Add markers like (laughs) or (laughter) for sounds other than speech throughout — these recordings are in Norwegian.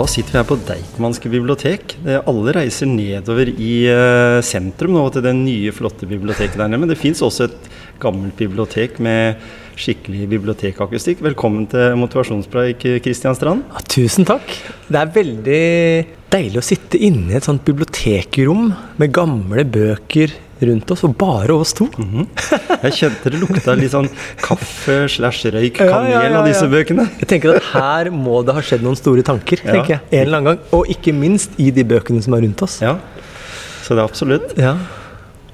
Da sitter vi her på Deichmanske bibliotek. Alle reiser nedover i eh, sentrum nå til det nye, flotte biblioteket der nede. Men det fins også et gammelt bibliotek med skikkelig bibliotekakustikk. Velkommen til motivasjonspreik, Kristian Strand. Ja, tusen takk. Det er veldig deilig å sitte inne i et sånt bibliotekrom med gamle bøker rundt oss, og bare oss to. Jeg kjente det lukta litt sånn kaffe slash røyk Ja, kanel ja, ja, av disse bøkene. Jeg tenker at her må det ha skjedd noen store tanker, Ja. tenker jeg. En eller annen gang. Og ikke minst i de bøkene som er rundt oss. Ja, så det er absolutt. Ja,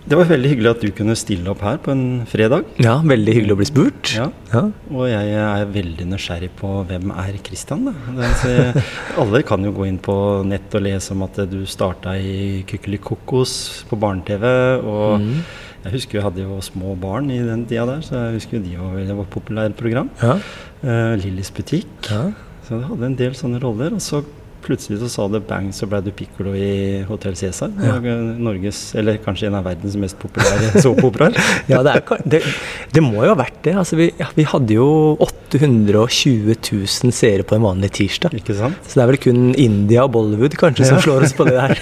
Det var veldig hyggelig at du kunne stille opp her på en fredag. ja veldig hyggelig å bli spurt. Ja. Ja. Og jeg er veldig nysgjerrig på hvem er Kristian, da. Det er, (laughs) alle kan jo gå inn på nett og lese om at du starta i Kykelikokos på barne-TV. Og mm. jeg husker jeg hadde jo små barn i den tida der, så jeg husker de var veldig var et populært program. Ja. Uh, Lillys butikk. Ja. Så det hadde en del sånne roller. Og så plutselig så sa det bang, så ble du piccolo i Hotell Cæsar. Ja. Norges, eller kanskje en av verdens mest populære (laughs) såpeoperaer. (laughs) Ja, det, er, det, det må jo ha vært det. Altså, vi, ja, vi hadde jo 820 000 seere på en vanlig tirsdag. Ikke sant? Så det er vel kun India og Bollywood kanskje som slår oss på det der.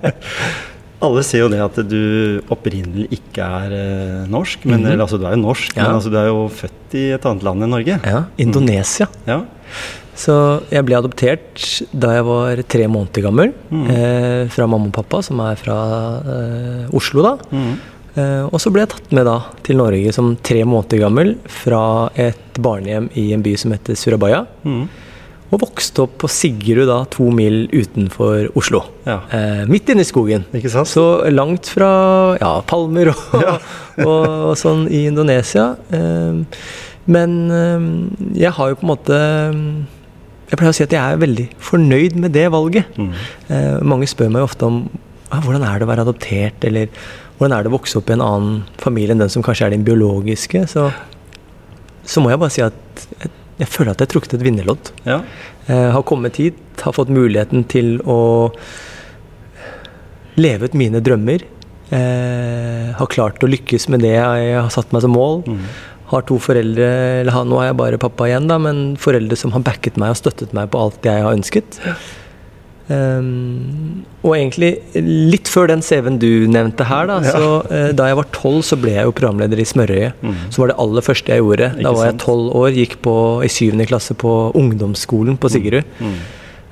(laughs) Alle ser jo det at du opprinnelig ikke er eh, norsk. Men, Mhm. eller, altså, du er jo norsk, Ja. men altså, du er jo født i et annet land enn Norge. Ja, Indonesia. Ja. Så jeg ble adoptert da jeg var tre måneder gammel. Mm. Eh, fra mamma og pappa, som er fra eh, Oslo, da. Mm. Eh, og så ble jeg tatt med da til Norge som tre måneder gammel fra et barnehjem i en by som heter Surabaya. Mm. Og vokste opp på Sigrud, da, to mil utenfor Oslo. Ja. Eh, midt inne i skogen. Ikke sant? Så langt fra ja, palmer og, (laughs) (laughs) og, og sånn i Indonesia. Eh, men eh, jeg har jo på en måte Jeg pleier å si at jeg er veldig fornøyd med det valget. Mm. Eh, mange spør meg ofte om ah, hvordan er det å være adoptert, eller hvordan er det å vokse opp i en annen familie enn den som kanskje er din biologiske. Så, så må jeg bare si at jeg, jeg føler at jeg har trukket et vinnerlodd. Ja. Eh, har kommet hit, har fått muligheten til å leve ut mine drømmer. Eh, har klart å lykkes med det jeg har satt meg som mål. Mhm. Har to foreldre, eller nå er jeg bare pappa igjen, da, men foreldre som har backet meg og støttet meg på alt jeg har ønsket. Um, og egentlig litt før den CV-en du nevnte her, da, Ja. så uh, da jeg var tolv, så ble jeg jo programleder i Smørøyet. Mm. Så var det aller første jeg gjorde. Ikke da var jeg tolv år, gikk på, i syvende klasse på ungdomsskolen på Siggerud. Mm.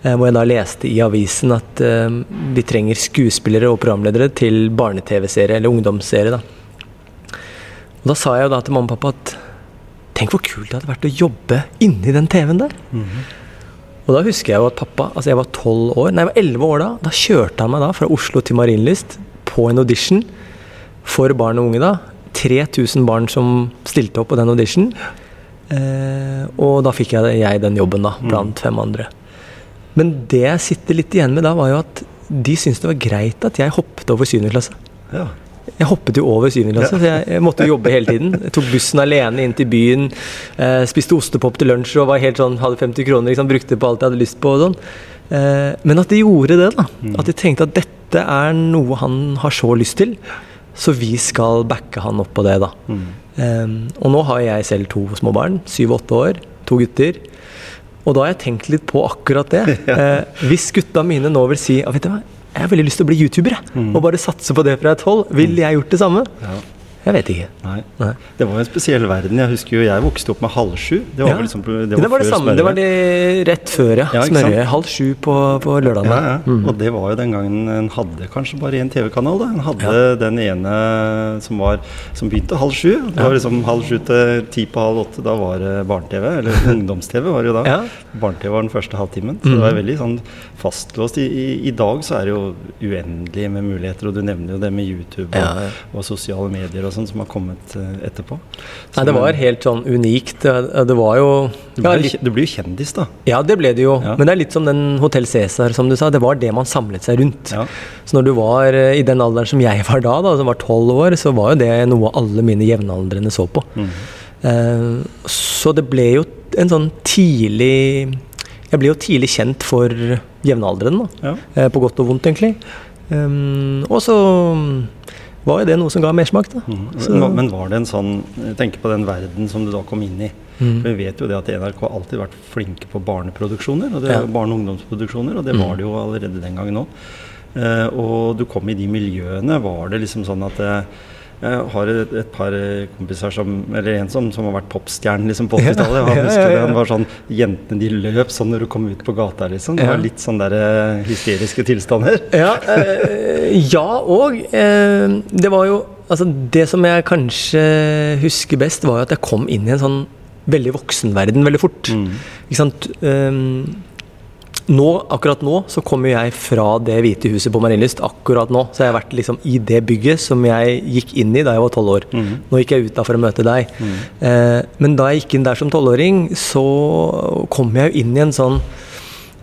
Eh, hvor jeg da leste i avisen at uh, vi trenger skuespillere og programledere til barne-TV-serie, eller ungdomsserie. da. Og da sa jeg jo da til mamma og pappa at tenk hvor kult det hadde vært å jobbe inni den TV-en der. Mhm. Og da husker jeg jo at pappa altså Jeg var 12 år, nei jeg var 11 år da. Da kjørte han meg da fra Oslo til Marienlyst på en audition for barn og unge. da 3000 barn som stilte opp på den audition. Eh, og da fikk jeg, jeg den jobben, da, blant fem andre. Men det jeg sitter litt igjen med da, var jo at de syntes det var greit at jeg hoppet over 7. klasse. ja. Jeg hoppet jo over syvende klasse, så jeg, jeg måtte jo jobbe hele tiden. Jeg tok bussen alene inn til byen, eh, spiste ostepop til lunsj og var helt sånn, hadde 50 kroner, liksom, brukte på alt jeg hadde lyst på og sånn. Eh, men at de gjorde det, da. At de tenkte at dette er noe han har så lyst til, så vi skal backe han opp på det, da. Mm. Eh, og nå har jeg selv to små barn, syv og åtte år, to gutter. Og da har jeg tenkt litt på akkurat det. (laughs) Eh, hvis gutta mine nå vil si ja, vet du hva, jeg har veldig lyst til å bli YouTuber, jeg. Og bare satse på det fra et hold. Vil jeg gjort det samme? Ja. Jeg vet ikke. Nei. Nei. Det var jo en spesiell verden. Jeg husker jo jeg vokste opp med halv sju. Det var Ja. liksom det Det var det samme. Det var det rett før, ja. Ja, smørje. Halv sju på, på lørdagen. Ja. Mm. Og det var jo den gangen en hadde kanskje bare én TV-kanal. En hadde den ene som, var, som begynte halv sju. Det var liksom halv sju til ti på halv åtte. Da var det barne-TV. Eller (laughs) ungdoms-TV var det jo da. Ja. Barne-TV var den første halvtimen. Så det var veldig sånn fastlåst. I, i, I dag så er det jo uendelig med muligheter, og du nevner jo det med YouTube og, og sosiale medier og sånn som har kommet eh, etterpå. Nei, det var helt sånn unikt. Det, var jo du, ja, blir jo kjendis, da. ja, det ble det jo. Ja. Men det er litt som den Hotell Cæsar, som du sa. Det var det man samlet seg rundt. Ja. Så når du var eh, i den alderen som jeg var da, da som var tolv år, så var jo det noe alle mine jevnaldrende så på. Mm. Uh, så det ble jo en sånn tidlig Jeg ble jo tidlig kjent for jevnaldrende, da. Ja. Eh, på godt og vondt, egentlig. Um, og så var jo det noe som ga mersmak, da. Mhm. Men, var det en sånn Tenk på den verden som du da kom inn i. Mm. For Vi vet jo det at NRK har alltid vært flinke på barneproduksjoner, og det Ja. er barne- og ungdomsproduksjoner, og det Mm. var det jo allerede den gangen òg. Uh, og du kom i de miljøene. Var det liksom sånn at eh, jeg har et, et par eh, kompiser som Eller en som, som har vært popstjerne liksom, på (laughs) 80-tallet. Han Ja, ja, husker ja, ja. han var sånn Jentene de løp sånn når du kom ut på gata, liksom. Det var litt sånn der eh, hysteriske tilstander. Ja, øh, ja og øh, det var jo Altså, det som jeg kanskje husker best, var jo at jeg kom inn i en sånn veldig voksenverden veldig fort. Mm. Ikke sant? Um, nå, akkurat nå så kommer jeg fra det hvite huset på Marienlyst. Akkurat nå. Så jeg har vært liksom i det bygget som jeg gikk inn i da jeg var tolv år. Mm. Nå gikk jeg ut da for å møte deg. Mm. Eh, men da jeg gikk inn der som tolvåring, så kom jeg jo inn i en sånn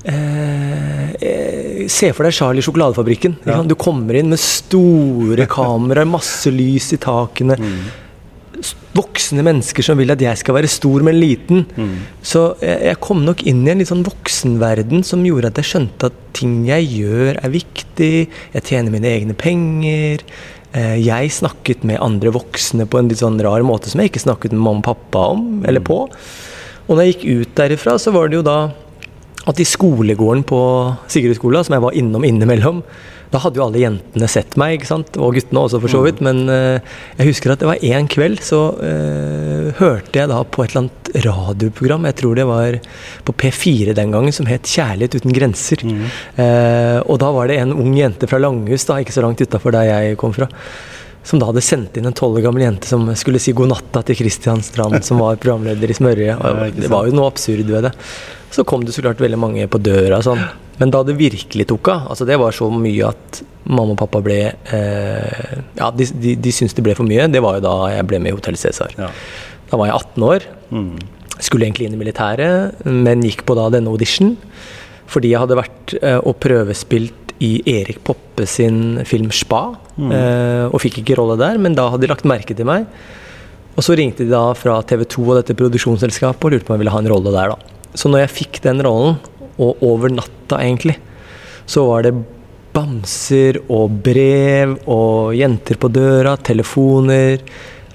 eh, eh, Se for deg Charlie sjokoladefabrikken. Ja. Du kommer inn med store kameraer, masse lys i takene. S- Voksne mennesker som vil at jeg skal være stor, men liten. Mm. Så jeg, jeg kom nok inn i en litt sånn voksenverden som gjorde at jeg skjønte at ting jeg gjør, er viktig. Jeg tjener mine egne penger. Eh, Jeg snakket med andre voksne på en litt sånn rar måte som jeg ikke snakket med mamma og pappa om, eller på. Og når jeg gikk ut derifra, så var det jo da at i skolegården på Sigurdskolen, som jeg var innom innimellom, da hadde jo alle jentene sett meg, ikke sant? og guttene også for så vidt. Men uh, jeg husker at det var en kveld så uh, hørte jeg da på et eller annet radioprogram, jeg tror det var på P4 den gangen, som het 'Kjærlighet uten grenser'. Mm. Uh, og da var det en ung jente fra Langhus, da, ikke så langt utafor der jeg kom fra. Som da hadde sendt inn en tolv år gammel jente som skulle si god natta til Christian Strand, som var programleder i Smørje. (laughs) Det var jo noe absurd ved det. Så kom det så klart veldig mange på døra og sånn. Men da det virkelig tok av, altså det var så mye at mamma og pappa ble eh, Ja, de, de, de syntes det ble for mye. Det var jo da jeg ble med i Hotell Cæsar. Ja. Da var jeg 18 år. Mm. Skulle egentlig inn i militæret, men gikk på da denne audition. Fordi jeg hadde vært eh, og prøvespilt i Erik Poppe sin film 'Spa'. eh, og fikk ikke rolle der, men da hadde de lagt merke til meg. Og så ringte de da fra TV 2 og dette produksjonsselskapet og lurte på om jeg ville ha en rolle der. da. Så når jeg fikk den rollen, og over natta egentlig, så var det bamser og brev og jenter på døra, telefoner.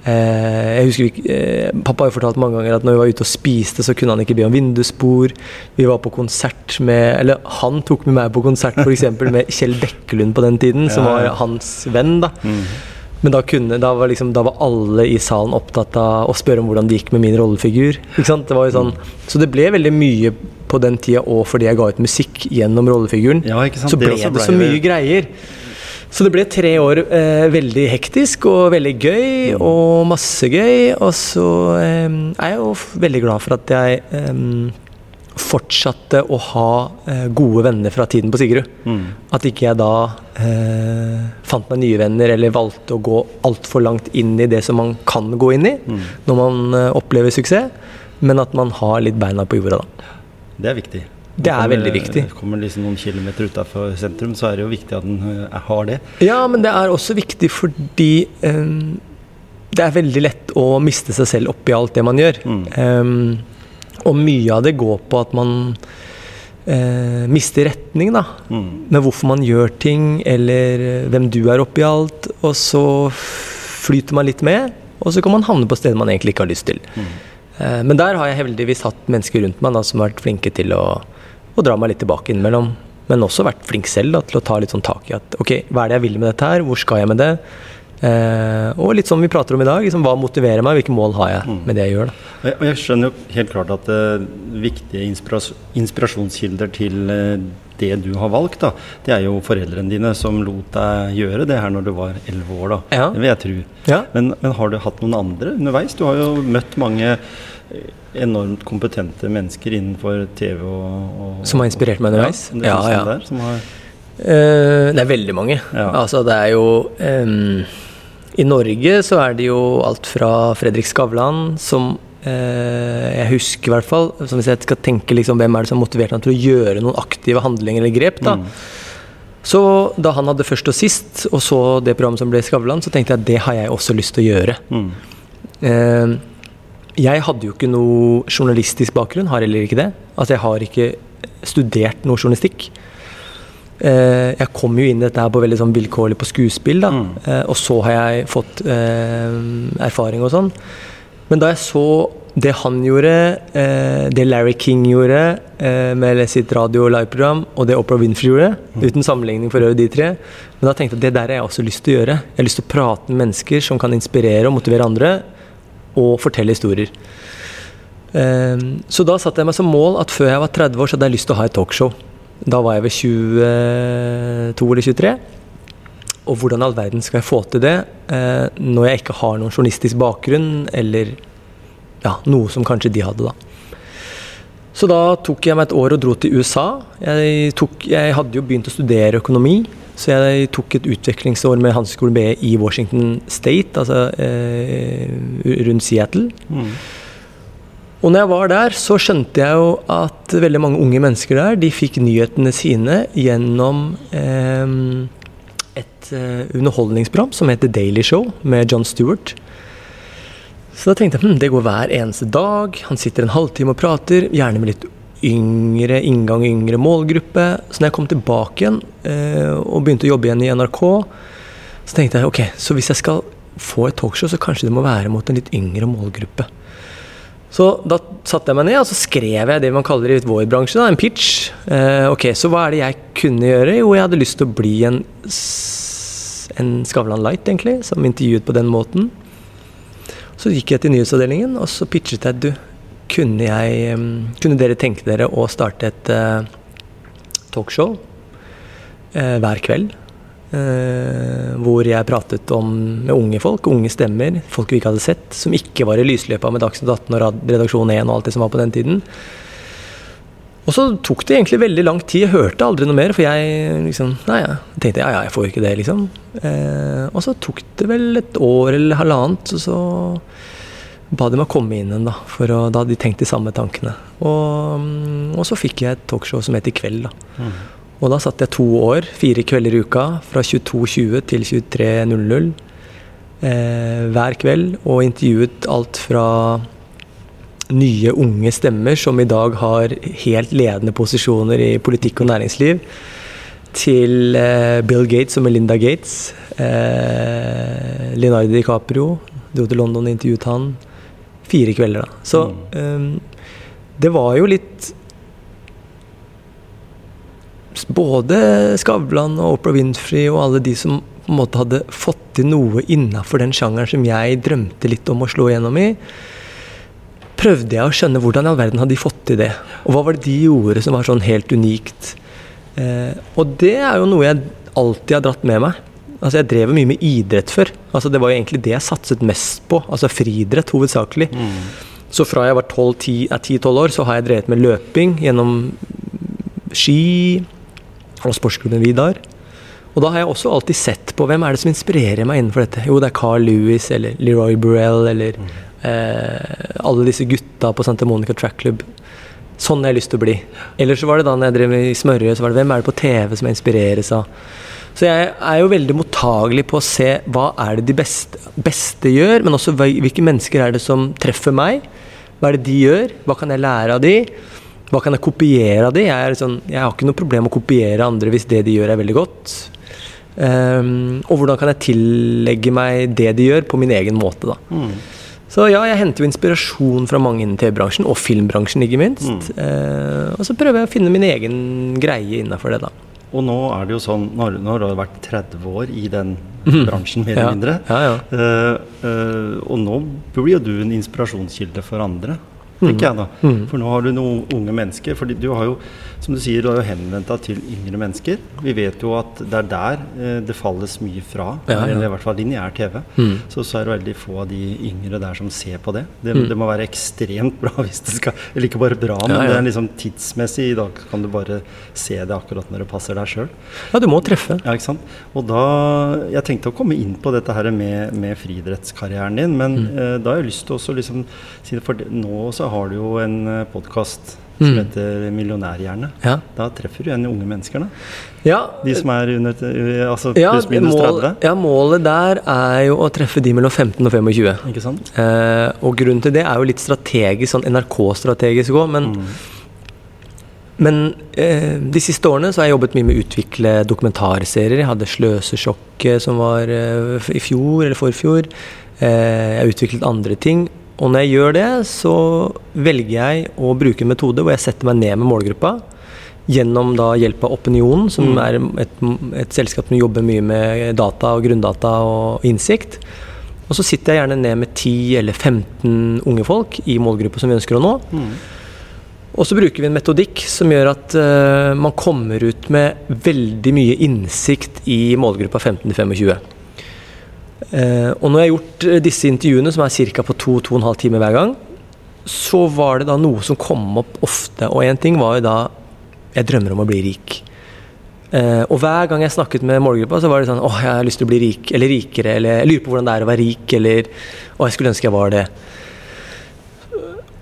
Eh, jeg husker vi, eh, Pappa har jo fortalt mange ganger at når vi var ute og spiste, så kunne han ikke be om vindusbord. Vi var på konsert med Eller han tok med meg på konsert f.eks. med Kjell Bekkelund på den tiden, som var hans venn. da Mm. men da, kunne, da, var liksom, da var alle i salen opptatt av å spørre om hvordan det gikk med min rollefigur. Det sånn, så det ble veldig mye på den tida, og fordi jeg ga ut musikk gjennom rollefiguren, Ja, så ble det, det så mye det- greier. Så det ble tre år eh, veldig hektisk og veldig gøy, Mm. og masse gøy. Og så eh, er jeg jo veldig glad for at jeg eh, fortsatte å ha eh, gode venner fra tiden på Sigrud. Mm. At ikke jeg da eh, fant meg nye venner, eller valgte å gå altfor langt inn i det som man kan gå inn i Mm. når man eh, opplever suksess, men at man har litt beina på jorda, da. Det er viktig. Det er Kommer- veldig viktig. Kommer liksom noen kilometer utafor sentrum, så er det jo viktig at en eh, har det. Ja, men det er også viktig fordi um, det er veldig lett å miste seg selv oppi alt det man gjør. Mm. Um, og mye av det går på at man uh, mister retning, da. Mm. med hvorfor man gjør ting, eller eh, hvem du er oppi alt. Og så flyter man litt med, og så kan man havne på steder man egentlig ikke har lyst til. Mm. Eh, Men der har jeg heldigvis hatt mennesker rundt meg da, som har vært flinke til å, å dra meg litt tilbake innimellom. Men også vært flink selv da, til å ta litt sånn tak i at ok, hva er det jeg vil med dette her, hvor skal jeg med det? Eh, og litt som vi prater om i dag, liksom, hva motiverer meg, hvilke mål har jeg med det jeg gjør? da. Og jeg, skjønner jo helt klart at uh, viktige inspiras inspirasjonskilder til eh, det du har valgt, da, det er jo foreldrene dine som lot deg gjøre det her når du var elleve år. da. Ja. Det vil jeg tro. Ja. Men, men har du hatt noen andre underveis? Du har jo møtt mange eh, enormt kompetente mennesker innenfor TV og, og Som har inspirert meg underveis? Ja, Ja, ja. Der, har, uh, det er veldig mange. Ja. Altså, det er jo um, I Norge så er det jo alt fra Fredrik Skavlan, som jeg husker i hvert fall så Hvis jeg skal tenke liksom, hvem er det som har motivert ham til å gjøre noen aktive handlinger eller grep, da. Så da han hadde Først og sist, og så det programmet som ble Skavlan, så tenkte jeg at det har jeg også lyst til å gjøre. Eh, jeg hadde jo ikke noe journalistisk bakgrunn, har heller ikke det. Altså jeg har ikke studert noe journalistikk. Eh, jeg kom jo inn i dette her på veldig sånn vilkårlig på skuespill, da. Eh, og så har jeg fått eh, erfaring og sånn. Men da jeg så det han gjorde, eh, det Larry King gjorde eh, med sitt radio- og liveprogram, og det Oprah Winfrey gjorde, uten sammenligning for øvrig de tre, men da tenkte jeg at det der har jeg også lyst til å gjøre. Jeg har lyst til å prate med mennesker som kan inspirere og motivere andre, og fortelle historier. Eh, så da satte jeg meg som mål at før jeg var 30 år, så hadde jeg lyst til å ha et talkshow. Da var jeg ved 22 eller 23. Og hvordan i all verden skal jeg få til det eh, når jeg ikke har noen journalistisk bakgrunn, eller ja, noe som kanskje de hadde, da. Så da tok jeg meg et år og dro til USA. Jeg, tok, jeg hadde jo begynt å studere økonomi, så jeg tok et utvekslingsår med Handelshøyskolen BI i Washington State, altså eh, rundt Seattle. Og når jeg var der, så skjønte jeg jo at veldig mange unge mennesker der, de fikk nyhetene sine gjennom eh, et eh, underholdningsprogram som heter Daily Show med John Stewart. Så da tenkte jeg hm, det går hver eneste dag. Han sitter en halvtime og prater, gjerne med litt yngre inngang, yngre målgruppe. Så når jeg kom tilbake igjen eh, og begynte å jobbe igjen i NRK, så tenkte jeg ok, så hvis jeg skal få et talkshow, så kanskje det må være mot en litt yngre målgruppe. Så da satte jeg meg ned og så skrev jeg det man kaller i vår bransje, da, en pitch. Eh, ok, Så hva er det jeg kunne gjøre? Jo, jeg hadde lyst til å bli en, en Skavlan Light, egentlig, som intervjuet på den måten. Så gikk jeg til nyhetsavdelingen og så pitchet jeg du, kunne, jeg, kunne dere tenke dere å starte et uh, talkshow uh, hver kveld? Eh, hvor jeg pratet om med unge folk, unge stemmer, folk vi ikke hadde sett, som ikke var i lysløypa med Dagsnytt 18 og Redaksjon 1 og alt det som var på den tiden. Og så tok det egentlig veldig lang tid. Jeg hørte aldri noe mer, for jeg liksom Nei, ja. tenkte ja, ja, jeg får ikke det, liksom. Eh, og så tok det vel et år eller halvannet, og så ba de meg komme inn igjen, da. For å, da hadde de tenkt de samme tankene. Og, mm, og så fikk jeg et talkshow som het I kveld, da. Og da satt jeg to år, fire kvelder i uka, fra 22.20 til 23.00 eh, hver kveld, og intervjuet alt fra nye, unge stemmer som i dag har helt ledende posisjoner i politikk og næringsliv, til eh, Bill Gates og Melinda Gates. Eh, Leonardo DiCaprio dro til London og intervjuet han. Fire kvelder, da. Så eh, det var jo litt både Skavlan og Oprah Winfrey og alle de som på en måte hadde fått til noe innafor den sjangeren som jeg drømte litt om å slå gjennom i, prøvde jeg å skjønne hvordan i all verden hadde de fått til det. Og hva var det de gjorde som var sånn helt unikt. Eh, og det er jo noe jeg alltid har dratt med meg. Altså Jeg drev mye med idrett før. Altså Det var jo egentlig det jeg satset mest på. Altså friidrett hovedsakelig. Så fra jeg var 10-12 år, så har jeg drevet med løping gjennom ski og sportsklubben Vidar. Og da har jeg også alltid sett på hvem er det som inspirerer meg innenfor dette. Jo, det er Carl Lewis eller Leroy Burrell eller eh, alle disse gutta på Santa Monica Track Club. Sånn har jeg lyst til å bli. Eller så var det da når jeg drev i smørje, så var det hvem er det på TV som jeg inspireres av. Så jeg er jo veldig mottagelig på å se hva er det de beste, beste gjør, men også hvilke mennesker er det som treffer meg. Hva er det de gjør? Hva kan jeg lære av de? Hva kan jeg kopiere av de? Jeg, er sånn, jeg har ikke noe problem med å kopiere andre hvis det de gjør er veldig godt. Um, og hvordan kan jeg tillegge meg det de gjør, på min egen måte, da. Så ja, jeg henter jo inspirasjon fra mange innen TV-bransjen, og filmbransjen ikke minst. Eh, og så prøver jeg å finne min egen greie innafor det, da. Og nå er det jo sånn, nå nå har du vært 30 år i den bransjen, mer eller mindre. ja, ja. Uh, uh, og nå blir jo du en inspirasjonskilde for andre. Tenker jeg da. For nå har du noen unge mennesker. For du har jo, som du sier, du har jo henvendt deg til yngre mennesker. Vi vet jo at det er der eh, det falles mye fra, Ja, ja. eller i hvert fall lineær TV. Mm. Så, så er det veldig få av de yngre der som ser på det. Det, det må være ekstremt bra (laughs) hvis det skal Eller ikke bare bra, men Ja, det er liksom tidsmessig. I dag kan du bare se det akkurat når det passer deg sjøl. Ja, du må treffe. Ja, ikke sant? Og da, Jeg tenkte å komme inn på dette her med, med friidrettskarrieren din, men Mm. eh, da har jeg lyst til også liksom si det, For nå så har du jo en uh, podkast som Mm. heter Millionærhjerne. Ja. Da treffer du igjen unge mennesker, da. Ja, De som er under eh, altså ja, pluss minus mål, 30. ja, målet der er jo å treffe de mellom 15 og 25. Ikke sant? Eh, og grunnen til det er jo litt strategisk, sånn NRK-strategisk òg, men, Mm. men eh, de siste årene så har jeg jobbet mye med å utvikle dokumentarserier. Jeg hadde 'Sløsesjokket' som var eh, i fjor eller forfjor. Eh, jeg har utviklet andre ting. Og når jeg gjør det, så velger jeg å bruke en metode hvor jeg setter meg ned med målgruppa. Gjennom da hjelp av Opinion, som Mm. er et, et selskap som jobber mye med data og grunndata og innsikt. Og så sitter jeg gjerne ned med 10 eller 15 unge folk i målgruppa som vi ønsker å nå. Mm. Og så bruker vi en metodikk som gjør at uh, man kommer ut med veldig mye innsikt i målgruppa 15-25. Eh, og når jeg har gjort eh, disse intervjuene, som er ca. på 2-2,5 timer hver gang, så var det da noe som kom opp ofte. Og én ting var jo da Jeg drømmer om å bli rik. Uh, og hver gang jeg snakket med målgruppa, så var det sånn åh, jeg har lyst til å bli rik, eller rikere, eller jeg lurer på hvordan det er å være rik, eller å, jeg skulle ønske jeg var det.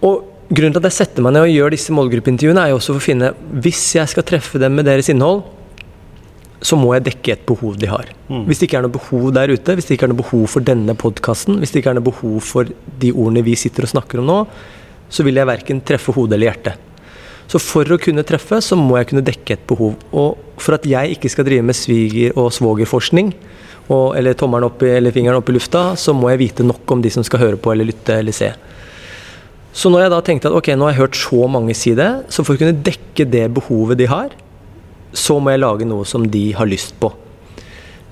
Og grunnen til at jeg setter meg ned og gjør disse målgruppeintervjuene, er jo også for å finne Hvis jeg skal treffe dem med deres innhold, så må jeg dekke et behov de har. Mm. Hvis det ikke er noe behov der ute, hvis det ikke er noe behov for denne podkasten, hvis det ikke er noe behov for de ordene vi sitter og snakker om nå, så vil jeg verken treffe hodet eller hjertet. Så for å kunne treffe, så må jeg kunne dekke et behov. Og for at jeg ikke skal drive med sviger- og svogerforskning, og, eller tommelen opp i, eller fingeren opp i lufta, så må jeg vite nok om de som skal høre på eller lytte eller se. Så når jeg da tenkte at ok, nå har jeg hørt så mange si det, så for å kunne dekke det behovet de har, så må jeg lage noe som de har lyst på.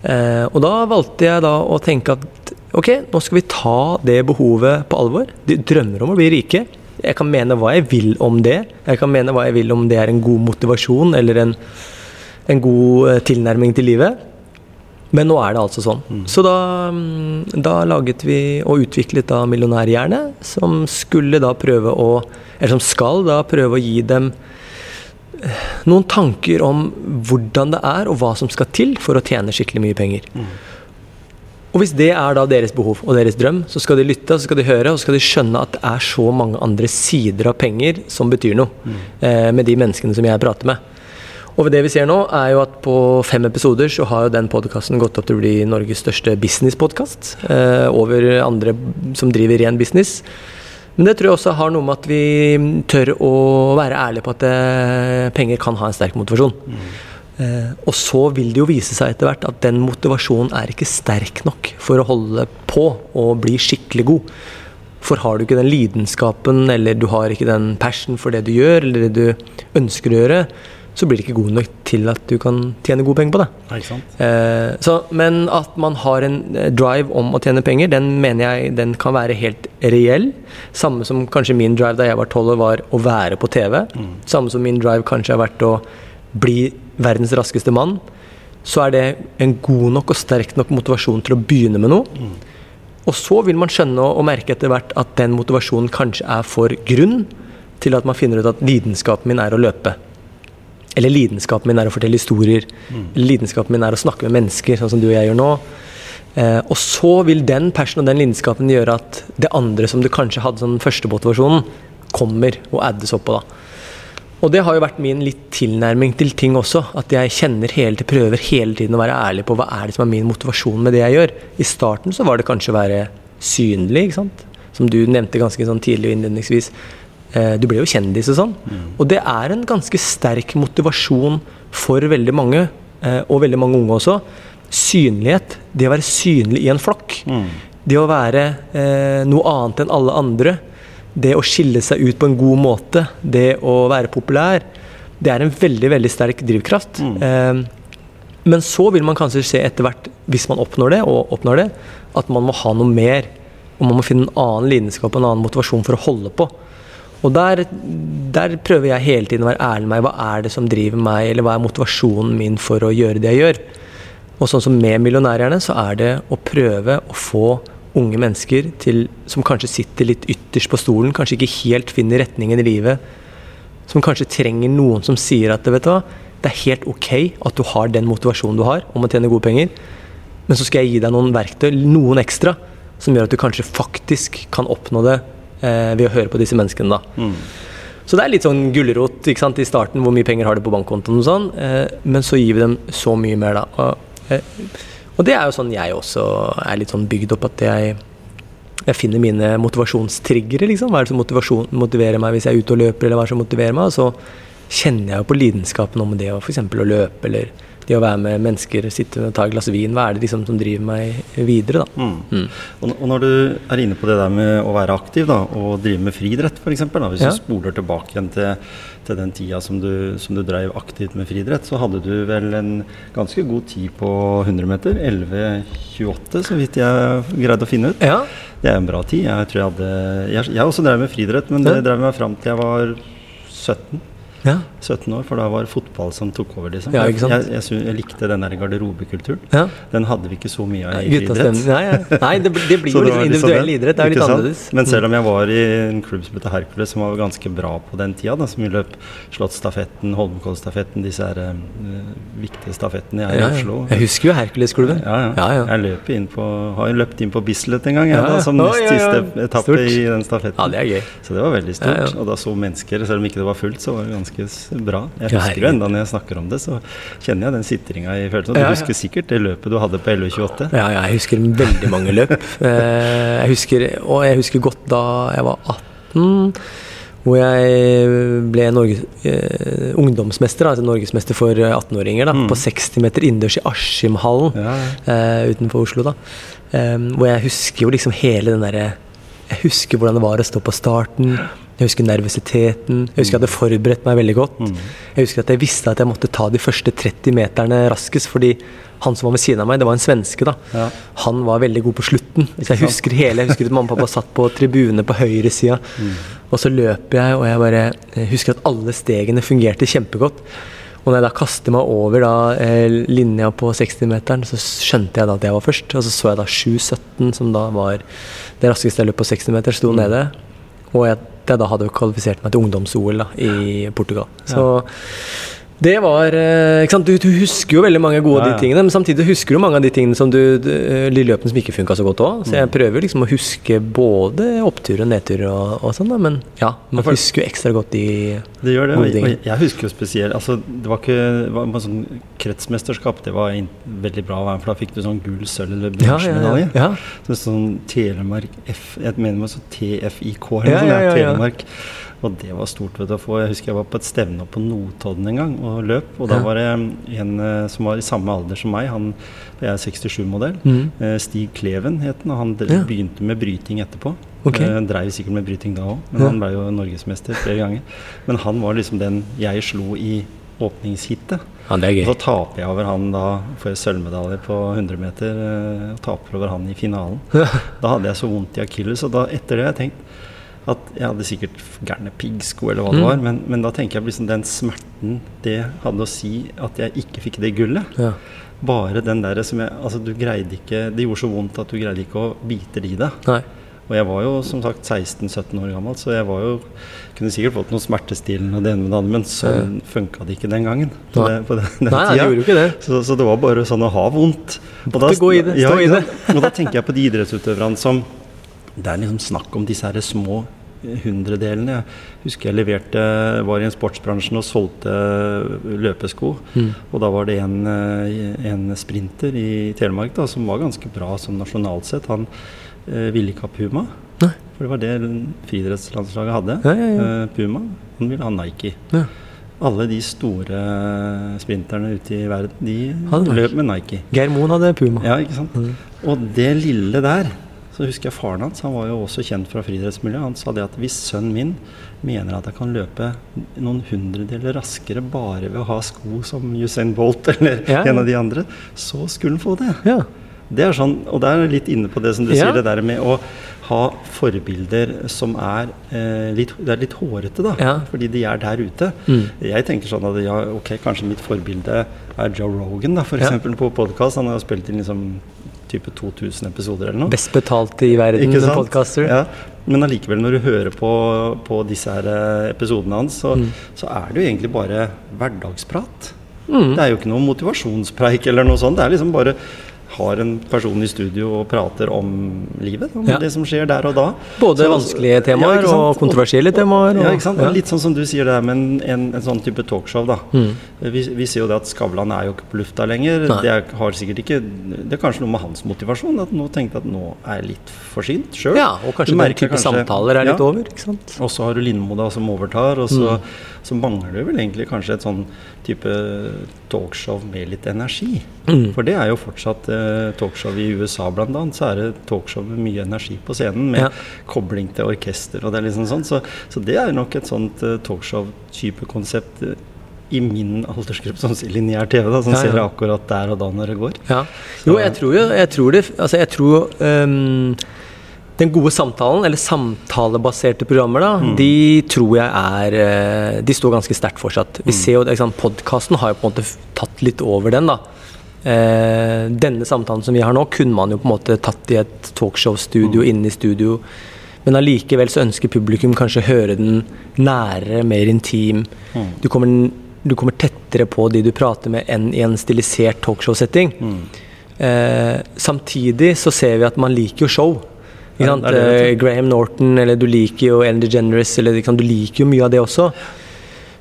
Eh, og da valgte jeg da å tenke at ok, nå skal vi ta det behovet på alvor. De drømmer om å bli rike. Jeg kan mene hva jeg vil om det. Jeg kan mene hva jeg vil om det er en god motivasjon eller en, en god eh, tilnærming til livet. Men nå er det altså sånn. Så da, mm, da laget vi og utviklet da Millionærhjerne, som skulle da prøve å Eller som skal da prøve å gi dem noen tanker om hvordan det er, og hva som skal til for å tjene skikkelig mye penger. Og hvis det er da deres behov og deres drøm, så skal de lytte, så skal de høre, og så skal de skjønne at det er så mange andre sider av penger som betyr noe, eh, med de menneskene som jeg prater med. Og det vi ser nå, er jo at på fem episoder så har jo den podkasten gått opp til å bli Norges største businesspodkast. Eh, over andre som driver ren business. Men det tror jeg også har noe med at vi tør å være ærlige på at eh, penger kan ha en sterk motivasjon. Eh, og så vil det jo vise seg etter hvert at den motivasjonen er ikke sterk nok for å holde på og bli skikkelig god. For har du ikke den lidenskapen, eller du har ikke den passion for det du gjør, eller det du ønsker å gjøre, så blir det ikke god nok til at du kan tjene gode penger på det. Nei, ikke sant? Eh, så, men at man har en eh, drive om å tjene penger, den mener jeg den kan være helt reell. Samme som kanskje min drive da jeg var tolv år, var å være på TV. Samme som min drive kanskje har vært å bli verdens raskeste mann. Så er det en god nok og sterk nok motivasjon til å begynne med noe. Og så vil man skjønne og og merke etter hvert at den motivasjonen kanskje er for grunn til at man finner ut at lidenskapen min er å løpe. Eller lidenskapen min er å fortelle historier. Eller lidenskapen min er å snakke med mennesker, sånn som du og jeg gjør nå. Eh, og så vil den passion og den lidenskapen gjøre at det andre som du kanskje hadde som førstemotivasjonen, kommer og addes oppå. da. Og det har jo vært min litt tilnærming til ting også. At jeg kjenner hele til, prøver hele tiden å være ærlig på hva er det som er min motivasjon med det jeg gjør. I starten så var det kanskje å være synlig, ikke sant. Som du nevnte ganske sånn tidlig og innledningsvis. Eh, Du ble jo kjendis og sånn. Og det er en ganske sterk motivasjon for veldig mange, eh, og veldig mange unge også. Synlighet. Det å være synlig i en flokk. Det å være eh, noe annet enn alle andre. Det å skille seg ut på en god måte. Det å være populær. Det er en veldig, veldig sterk drivkraft. Eh, men så vil man kanskje se etter hvert, hvis man oppnår det, og oppnår det, at man må ha noe mer. Og man må finne en annen lidenskap og en annen motivasjon for å holde på. Og der, der prøver jeg hele tiden å være ærlig med meg. Hva er det som driver meg, eller hva er motivasjonen min for å gjøre det jeg gjør? Og sånn som med Millionærhjerne, så er det å prøve å få unge mennesker til, som kanskje sitter litt ytterst på stolen, kanskje ikke helt finner retningen i livet, som kanskje trenger noen som sier at vet du hva, det er helt ok at du har den motivasjonen du har om å tjene gode penger, men så skal jeg gi deg noen verktøy, noen ekstra, som gjør at du kanskje faktisk kan oppnå det ved å høre på disse menneskene. da. Mm. Så det er litt sånn gulrot ikke sant, i starten, hvor mye penger har du på bankkontoen og sånn, eh, men så gir vi dem så mye mer, da. Og, eh, og det er jo sånn jeg også er litt sånn bygd opp, at jeg, jeg finner mine motivasjonstriggere, liksom. Hva er det som motivasjon, motiverer meg hvis jeg er ute og løper, eller hva er det som motiverer meg? Og så kjenner jeg jo på lidenskapen om det å f.eks. å løpe, eller det å være med mennesker, sitte og ta et glass vin. Hva er det liksom som driver meg videre, da? Mm. Mm. Og, når du er inne på det der med å være aktiv da, og drive med friidrett f.eks., hvis Ja. du spoler tilbake igjen til, til den tida som du, som du drev aktivt med friidrett, så hadde du vel en ganske god tid på 100 meter. 11,28 så vidt jeg greide å finne ut. Ja. Det er en bra tid. Jeg tror jeg hadde Jeg, jeg også drev med friidrett, men det drev meg fram til jeg var 17. Ja. 17 år, for da var fotball som tok over. liksom. Ja? Jeg, jeg, jeg likte den der garderobekulturen. ja. Den hadde vi ikke så mye av i idrett. Nei. Nei det, det blir (laughs) jo litt liksom individuell idrett. Det er litt annerledes. Mm. Men selv om jeg var i en klubb som heter Hercules, som var ganske bra på den tida, da, som vi løp Slottsstafetten, Holmenkollstafetten, disse her, eh, viktige stafettene jeg er Ja, i. Oslo. Jeg husker jo Hercules-klubben. Ja, ja. Ja, ja. Jeg løp inn på, har løpt inn på Bislett en gang, jeg, Ja, da, som nest siste etappe Stort. i den stafetten. Ja, det er gøy. Så det var veldig stort. Og da så mennesker, selv om ikke det var fullt, så var det ganske s- bra. Jeg husker jo enda når jeg snakker om det, så kjenner jeg den sitringa i følelsen. Og du husker sikkert det løpet du hadde på 11.28? Ja, ja, jeg husker veldig mange løp. (laughs) Eh, jeg husker, og jeg husker godt da jeg var 18, hvor jeg ble Norge, eh, ungdomsmester, altså norgesmester for 18-åringer, Mm. på 60 meter innendørs i Askimhallen Ja, ja. eh, utenfor Oslo. da. Eh, hvor jeg husker jo liksom hele den derre Jeg husker hvordan det var å stå på starten. Jeg husker nervøsiteten. Jeg husker jeg hadde forberedt meg veldig godt. Mm. Jeg husker at jeg visste at jeg måtte ta de første 30 meterne raskest, fordi han som var ved siden av meg, det var en svenske, da. Ja. Han var veldig god på slutten. Så jeg husker hele, jeg husker at mamma og pappa satt på tribune på høyresida. Mm. Og så løper jeg, og jeg bare jeg husker at alle stegene fungerte kjempegodt. Og når jeg da kaster meg over da, eh, linja på 60-meteren, så skjønte jeg da at jeg var først. Og så så jeg da 7,17, som da var det raskeste jeg løp på 60 meter, sto nede. Og jeg, det da hadde jo kvalifisert meg til ungdoms-OL i Portugal. Så det var eh, ikke sant? Du, du husker jo veldig mange gode av Ja, ja. de tingene, men samtidig husker du mange av de tingene som du, du de løpene som ikke funka så godt òg. Så Mm. jeg prøver liksom å huske både opptur og nedtur og, og sånn, da. Men ja, man for- husker jo ekstra godt de Det gjør det. Gode Og ting. og jeg husker jo spesielt altså, Det var ikke det var sånn kretsmesterskap. Det var en, veldig bra, å være med, for da fikk du sånn gull, sølv eller bronsemedalje. ja. Så sånn Telemark F Jeg mener det var sånn TFIK eller noe sånt. Telemark. Og det var stort vet du, å få. Jeg husker jeg var på et stevne på Notodden en gang og løp. Og da var det en eh, som var i samme alder som meg. Han, jeg er 67-modell. Mm. Eh, Stig Kleven het han. og Han begynte med bryting etterpå. Okay. Eh, Dreiv sikkert med bryting da òg, men han ble jo norgesmester flere ganger. Men han var liksom den jeg slo i åpningsheatet. ja, Og så taper jeg over han da, får jeg sølvmedalje på 100 meter. Og taper over han i finalen. Da hadde jeg så vondt i akilles, og da etter det har jeg tenkt at jeg hadde sikkert gærne piggsko eller hva det Mm. var, men, men da tenker jeg liksom den smerten det hadde å si at jeg ikke fikk det gullet. Ja. Bare den der som jeg Altså, du greide ikke Det gjorde så vondt at du greide ikke å bite det i deg. Og jeg var jo som sagt 16-17 år gammel, så jeg var jo kunne sikkert fått noe smertestillende og det ene med det andre, men sånn funka det ikke den gangen. På, det, på den, den Nei, tida. gjorde jo ikke det. Så, så det var bare sånn å ha vondt. Og da, gå i det, stå i det. Og da tenker jeg på de idrettsutøverne som Det er liksom snakk om disse her små hundredelene. Jeg husker jeg leverte var i en sportsbransjen og solgte løpesko. Mm. Og da var det en, eh, en sprinter i Telemark da, som var ganske bra som nasjonalt sett. Han eh, ville ikke ha Puma. Nei. For det var det friidrettslandslaget hadde. Ja, ja, ja. Eh, Puma. Han ville ha Nike. Ja. Alle de store sprinterne ute i verden, de løp med Nike. Geir Moen hadde Puma. Ja, ikke sant? Mm. Og det lille der Så husker jeg faren hans, han var jo også kjent fra friidrettsmiljøet. Han sa det at hvis sønnen min mener at jeg kan løpe noen hundredeler raskere bare ved å ha sko som Usain Bolt (laughs) eller Ja, en av de andre, så skulle han få det. Ja. Det er sånn, og det er litt inne på det som du Ja. sier, det der med å ha forbilder som er eh, litt, det er litt hårete, da. Ja. Fordi de er der ute. Mm. Jeg tenker sånn at ja, ok, kanskje mitt forbilde er Joe Rogan, da, for Ja. på podkast. Han har spilt inn liksom type 2000 episoder eller noe. Best betalte i verden, podcaster. Ja. Men allikevel, når du hører på, på disse her eh, episodene hans, så, Mm. så er det jo egentlig bare hverdagsprat. Mm. Det er jo ikke noe motivasjonspreik eller noe sånt. Det er liksom bare har en person i studio og prater om livet. Om Ja. det som skjer der og da. Både Så- vanskelige temaer Ja, og kontroversielle temaer. Og, Ja, ikke sant? ja. Litt sånn som du sier det der med en, en, en sånn type talkshow, da. Mm. Vi, vi ser jo det at Skavlan er jo ikke på lufta lenger. Nei. Det er, har sikkert ikke Det er kanskje noe med hans motivasjon, at nå tenkte at nå er jeg litt forsynt sjøl. ja, og kanskje den type samtaler er litt over. ikke sant? Og så har du Lindmo da som overtar, og så, så mangler du vel egentlig kanskje et sånn type talkshow med litt energi. Mm. For det er jo fortsatt eh, talkshow i USA blant annet, så er det talkshow med mye energi på scenen, med Ja. kobling til orkester og det er liksom sånn. Så, så det er nok et sånt eh, talkshow-type konsept eh, i min aldersgruppe, som sier lineær TV, da, som Ja, ja. ser akkurat der og da når det går. Ja. Jo, jeg tror jo jeg tror det Altså, jeg tror øhm, Den gode samtalen, eller samtalebaserte programmer, da, de tror jeg er øh, De står ganske sterkt fortsatt. Vi ser jo Podkasten har jo på en måte tatt litt over den, da. Eh, denne samtalen som vi har nå, kunne man jo på en måte tatt i et talkshow-studio, inne i studio. Men allikevel så ønsker publikum kanskje å høre den nærere, mer intim. Du, kommer, du kommer tettere på de du prater med, enn i en stilisert talkshow-setting. Eh, samtidig så ser vi at man liker jo show. Eh, Graham Norton, eller du liker jo Ellen DeGeneres, eller du liker jo mye av det også.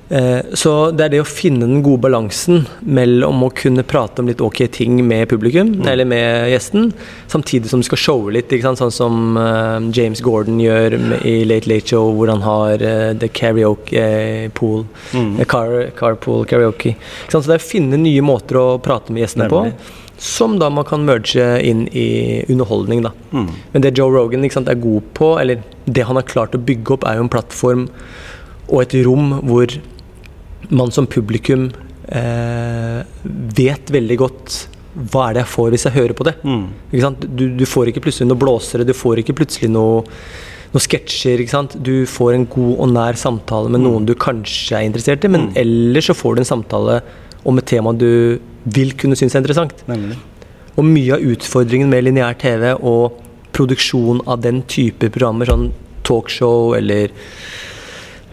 Eh, så det er det å finne den gode balansen mellom å kunne prate om litt ok ting med publikum, eller med gjesten, samtidig som du skal showe litt, sånn som eh, James Gordon gjør i Late Late Show, hvor han har the karaoke pool, eh, car, carpool karaoke. Så det er å finne nye måter å prate med gjestene Nemlig. på, som da man kan merge inn i underholdning, da. Mm. Men det Joe Rogan ikke sant, er god på, eller det han har klart å bygge opp, er jo en plattform og et rom hvor man som publikum eh, vet veldig godt hva er det jeg får hvis jeg hører på det. Mm. Ikke sant? Du, du får ikke plutselig noe blåsere, du får ikke plutselig noe noen sketsjer. ikke sant? Du får en god og nær samtale med noen du kanskje er interessert i, men ellers så får du en samtale om et tema du vil kunne synes er interessant. Nemlig. Og mye av utfordringen med lineær TV og produksjon av den type programmer, sånn talkshow eller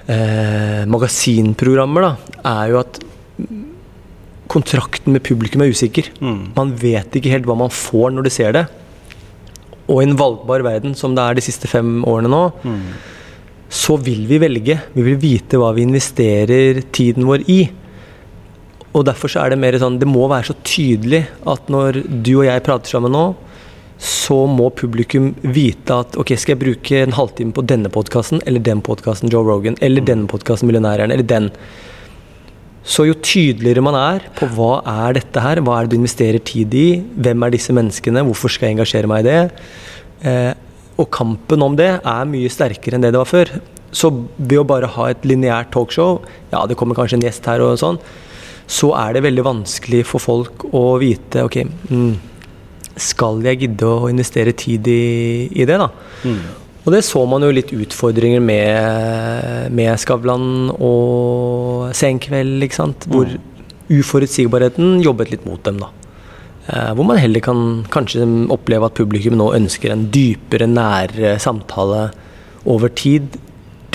eh, magasinprogrammer, da, er jo at kontrakten med publikum er usikker. Mm. Man vet ikke helt hva man får når du ser det. Og i en valgbar verden, som det er de siste fem årene nå, Mm. så vil vi velge. Vi vil vite hva vi investerer tiden vår i. Og derfor så er det mer sånn Det må være så tydelig at når du og jeg prater sammen nå, så må publikum vite at ok, skal jeg bruke en halvtime på denne podkasten eller den podkasten Joe Rogan, eller denne podkasten Millionæren, eller den. Så jo tydeligere man er på hva er dette her, hva er det du investerer tid i, hvem er disse menneskene, hvorfor skal jeg engasjere meg i det, eh, og kampen om det er mye sterkere enn det det var før. Så ved å bare ha et lineært talkshow, ja det kommer kanskje en gjest her og sånn, så er det veldig vanskelig for folk å vite ok, mm, skal jeg gidde å investere tid i, i det, da? Mm. Og det så man jo litt utfordringer med, med Skavlan og Senkveld, ikke sant. Hvor uforutsigbarheten jobbet litt mot dem, da. Eh, hvor man heller kan kanskje oppleve at publikum nå ønsker en dypere, nærere samtale over tid.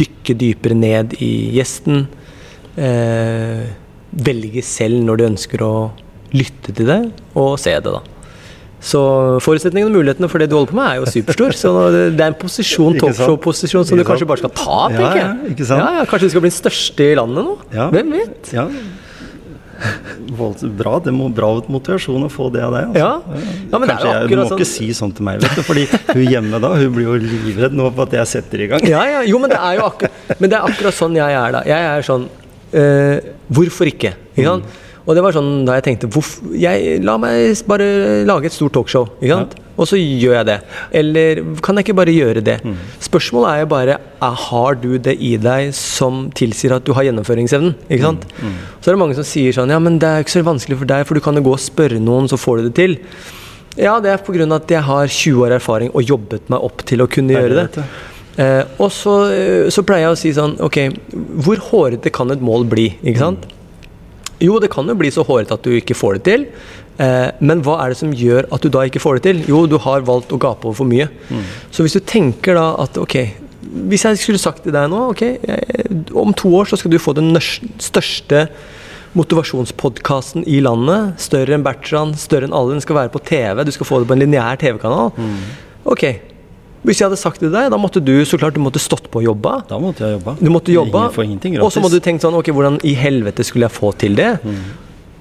Dykke dypere ned i gjesten. Eh, velge selv når de ønsker å lytte til det, og se det, da. Så forutsetningene og mulighetene for det du holder på med, er jo superstor. Så det er en posisjon, talkshow-posisjon som du kanskje bare skal ta, tenker jeg. ja? Ja, ja, kanskje du skal bli den største i landet nå? Hvem vet? Ja. Bra, det må bra motivasjon å få det av deg. Altså. Ja. Ja, men det er Kanskje jeg, du må sånn. ikke si sånn til meg, vet du, fordi hun hjemme da, hun blir jo livredd nå for at jeg setter i gang. ja, ja, jo, men det er jo akkurat, men det er akkurat sånn jeg er da. Jeg er sånn eh, Hvorfor ikke? ikke sant? Og det var sånn da jeg tenkte hvorf, jeg, La meg bare lage et stort talkshow, ikke sant? og så gjør jeg det. Eller kan jeg ikke bare gjøre det? Spørsmålet er jo bare er, har du det i deg som tilsier at du har gjennomføringsevnen? ikke sant? Så er det mange som sier sånn Ja, men det er ikke så vanskelig for deg, for du kan jo gå og spørre noen, så får du det til. Ja, det er pga. at jeg har 20 år erfaring og jobbet meg opp til å kunne gjøre det. Eh, og så, eh, så pleier jeg å si sånn Ok, hvor hårete kan et mål bli? Ikke sant? Jo, det kan jo bli så hårete at du ikke får det til. Eh, men hva er det som gjør at du da ikke får det til? Jo, du har valgt å gape over for mye. Så hvis du tenker da at ok Hvis jeg skulle sagt til deg nå ok, jeg, om to år så skal du få den største motivasjonspodkasten i landet. Større enn Bertrand, større enn alle. Den skal være på TV. Du skal få det på en lineær TV-kanal. Ok. Hvis jeg hadde sagt det til deg, da måtte du så klart du måtte stått på og jobba. Da måtte jeg jobbe. Du måtte jobbe, ingenting og så måtte du tenkt sånn Ok, hvordan i helvete skulle jeg få til det?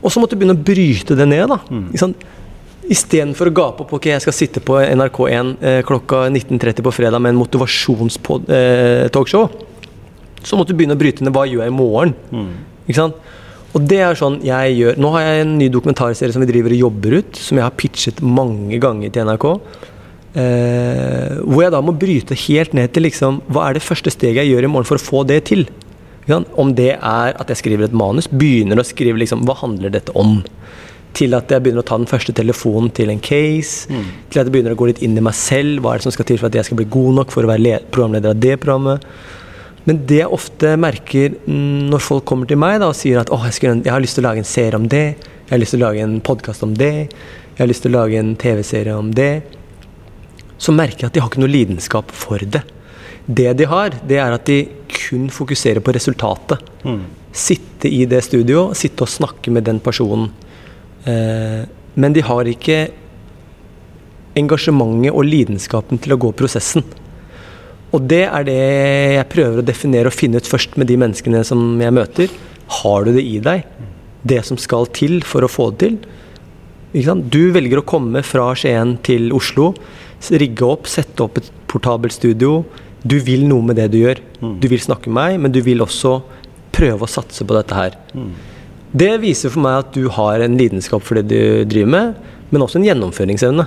Og så måtte du begynne å bryte det ned, da. Ikke sant? Istedenfor å gape opp Ok, jeg skal sitte på NRK1 eh, klokka 19.30 på fredag med en motivasjonstalkshow. så måtte du begynne å bryte ned hva gjør jeg i morgen. Ikke sant? Og det er sånn jeg gjør Nå har jeg en ny dokumentarserie som vi driver og jobber ut, som jeg har pitchet mange ganger til NRK. Eh, hvor jeg da må bryte helt ned til liksom, hva er det første steget jeg gjør i morgen for å få det til. Om det er at jeg skriver et manus, begynner å skrive liksom, hva handler dette om. Til at jeg begynner å ta den første telefonen til en case. Til at jeg begynner å gå litt inn i meg selv. Hva er det som skal til for at jeg skal bli god nok for å være programleder av det programmet. Men det jeg ofte merker mm, når folk kommer til meg da, og sier at oh, jeg, skulle, jeg har lyst til å lage en serie om det, jeg har lyst til å lage en podkast om det, jeg har lyst til å lage en TV-serie om det, så merker jeg at de har ikke noe lidenskap for det. Det de har, det er at de kun fokuserer på resultatet. Sitte i det studio, sitte og snakke med den personen. Eh, men de har ikke engasjementet og lidenskapen til å gå prosessen. Og det er det jeg prøver å definere og finne ut først med de menneskene som jeg møter. Har du det i deg? Det som skal til for å få det til? Du velger å komme fra Skien til Oslo, rigge opp, sette opp et portabelt studio. Du vil noe med det du gjør. Du vil snakke med meg, men du vil også prøve å satse på dette her. Det viser for meg at du har en lidenskap for det du driver med, men også en gjennomføringsevne.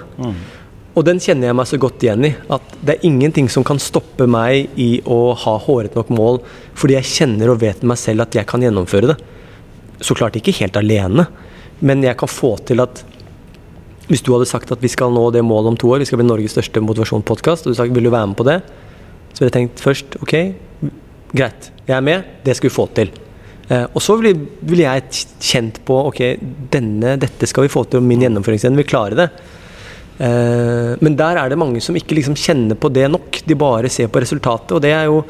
Og den kjenner jeg meg så godt igjen i. At det er ingenting som kan stoppe meg i å ha håret nok mål, fordi jeg kjenner og vet med meg selv at jeg kan gjennomføre det. Så klart ikke helt alene, men jeg kan få til at hvis du hadde sagt at vi skal nå det målet om to år, vi skal bli Norges største motivasjonspodkast, og du sa vil du være med på det, så ville jeg tenkt først ok, greit, jeg er med, det skal vi få til. Eh, og så ville vil jeg kjent på ok, denne, dette skal vi få til, og min gjennomføringsevne vil klare det. Eh, men der er det mange som ikke liksom kjenner på det nok. De bare ser på resultatet. Og det er jo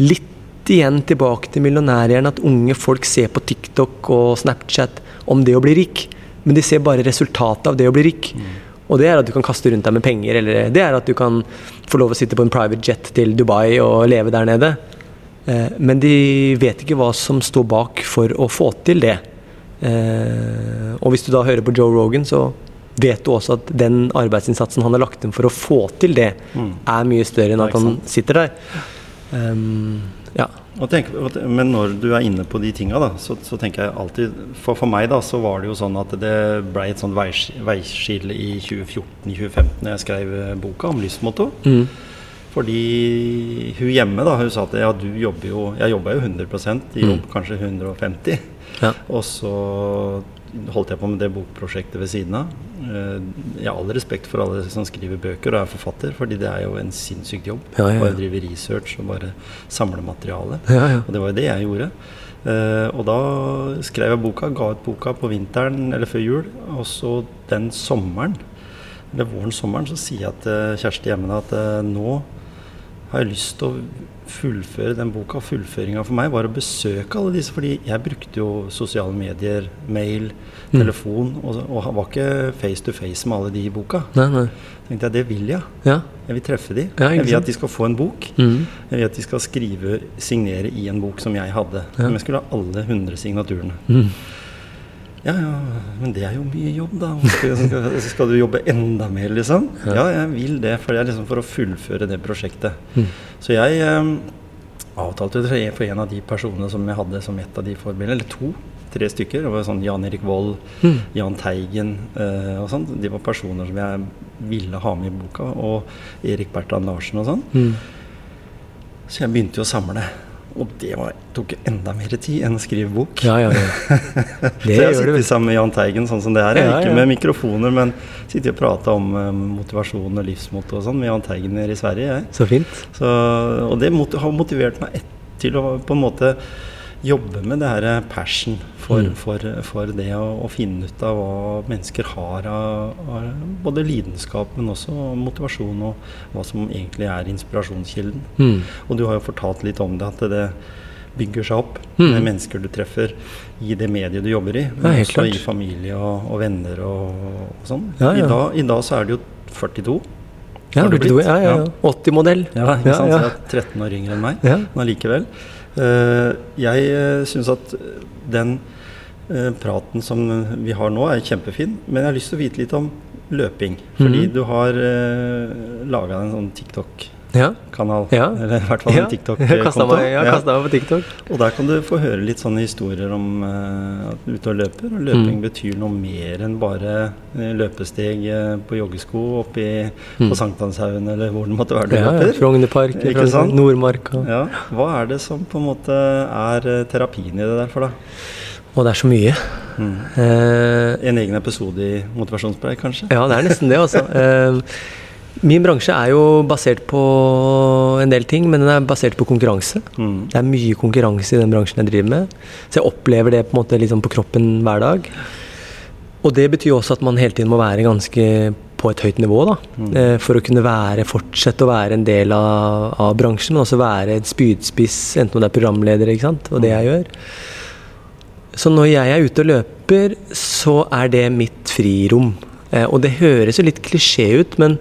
litt igjen tilbake til millionærhjernen at unge folk ser på TikTok og Snapchat om det å bli rik, men de ser bare resultatet av det å bli rik. Og det er at du kan kaste rundt deg med penger, eller det er at du kan få lov å sitte på en private jet til Dubai og leve der nede. Eh, Men de vet ikke hva som står bak for å få til det. Eh, Og hvis du da hører på Joe Rogan, så vet du også at den arbeidsinnsatsen han har lagt inn for å få til det, er mye større enn at han sitter der. Um, ja. Tenk, men når du er inne på de tinga, da, så, så tenker jeg alltid For for meg da, så var det jo sånn at det ble et sånt veisk- veiskille i 2014-2015 når jeg skrev eh, boka om lystmotto. Mm. Fordi hun hjemme da, hun sa at ja, du jobber jo Jeg jobba jo 100% i jobb, kanskje 150. Ja. Og så holdt jeg på med det bokprosjektet ved siden av. Eh, Jeg har all respekt for alle som skriver bøker og er forfatter, fordi det er jo en sinnssykt jobb. Ja, ja, ja. Bare drive research og bare samle materiale. Ja, ja. Og det var jo det jeg gjorde. Eh, og da skrev jeg boka, ga ut boka på vinteren eller før jul. Og så den sommeren, eller våren-sommeren, så sier jeg til Kjersti hjemme at eh, nå har jeg lyst til å fullføre den boka. Fullføringa for meg var å besøke alle disse, fordi jeg brukte jo sosiale medier, mail, Mm. telefon, og, og var ikke face to face med alle de i boka. Nei, nei. tenkte jeg, det vil jeg. Ja. Jeg vil treffe de. Ja, jeg vil at de skal få en bok. Mm. Jeg vil at de skal skrive, signere i en bok som jeg hadde. Ja. Som jeg skulle ha alle 100 signaturene. Mm. Ja, ja, men det er jo mye jobb, da. Skal, du jobbe enda mer, liksom? Ja, jeg vil det. For det er liksom for å fullføre det prosjektet. Mm. Så jeg eh, avtalte for en av de personene som jeg hadde som et av de forbildene, eller to. Tre stykker. Det var sånn Jan Erik Vold, Mm. Jahn Teigen eh, og sånn. De var personer som jeg ville ha med i boka. Og Erik Bertrand Larsen og sånn. Mm. Så jeg begynte jo å samle. Og det var, tok enda mer tid enn å skrive bok. Ja, ja, ja. (laughs) Så jeg har sittet sammen med Jahn Teigen sånn som det er. Ja, Ikke med mikrofoner, men sitter og prater om um, motivasjon og livsmotto og sånn med Jahn Teigen nede i Sverige. Jeg. Så fint. Så, og det mot, har motivert meg et, til å på en måte jobbe med det her passion for, Mm. for, for det å, å finne ut av hva mennesker har av, av både lidenskap, men også motivasjon, og hva som egentlig er inspirasjonskilden. Mm. Og du har jo fortalt litt om det, at det bygger seg opp Mm. med mennesker du treffer i det mediet du jobber i, men Ja, også klart. i familie og, og venner og, og sånn. Ja, ja. I, dag, I dag så er det jo 42. Ja, 42, ja, ja, Ja. ja. 80-modell. Ja, ikke sant? Så jeg er 13 år yngre enn meg, Ja. men allikevel. Eh, jeg uh, syns at den eh, praten som vi har nå, er kjempefin, men jeg har lyst til å vite litt om løping. Fordi Mhm. du har laga en sånn TikTok-kanal. Ja. Ja. Eller i hvert fall en TikTok-konto. (laughs) meg, jeg Ja. kastet meg på TikTok. Og der kan du få høre litt sånne historier om uh, at du er ute og løper. Og løping Mm. betyr noe mer enn bare eh, løpesteg eh, på joggesko oppi Mm. på Sankthanshaugen eller hvor det måtte være du Ja, ja. løper. Frognerpark, Ikke Frogner- sant? Nordmarka. Ja. Hva er det som på en måte er terapien i det der for deg? Og det er så mye. Mm. Uh, En egen episode i Motivasjonspreik, kanskje? ja, det er nesten det, altså. (laughs) min bransje er jo basert på en del ting, men den er basert på konkurranse. Mm. Det er mye konkurranse i den bransjen jeg driver med. Så jeg opplever det på en måte liksom på kroppen hver dag. Og det betyr også at man hele tiden må være ganske på et høyt nivå, da. Mm. Eh, For å kunne være, fortsette å være en del av, av bransjen, men også være et spydspiss, enten om det er programleder, ikke sant, og det jeg gjør. Så når jeg er ute og løper, så er det mitt frirom. Eh, Og det høres jo litt klisjé ut, men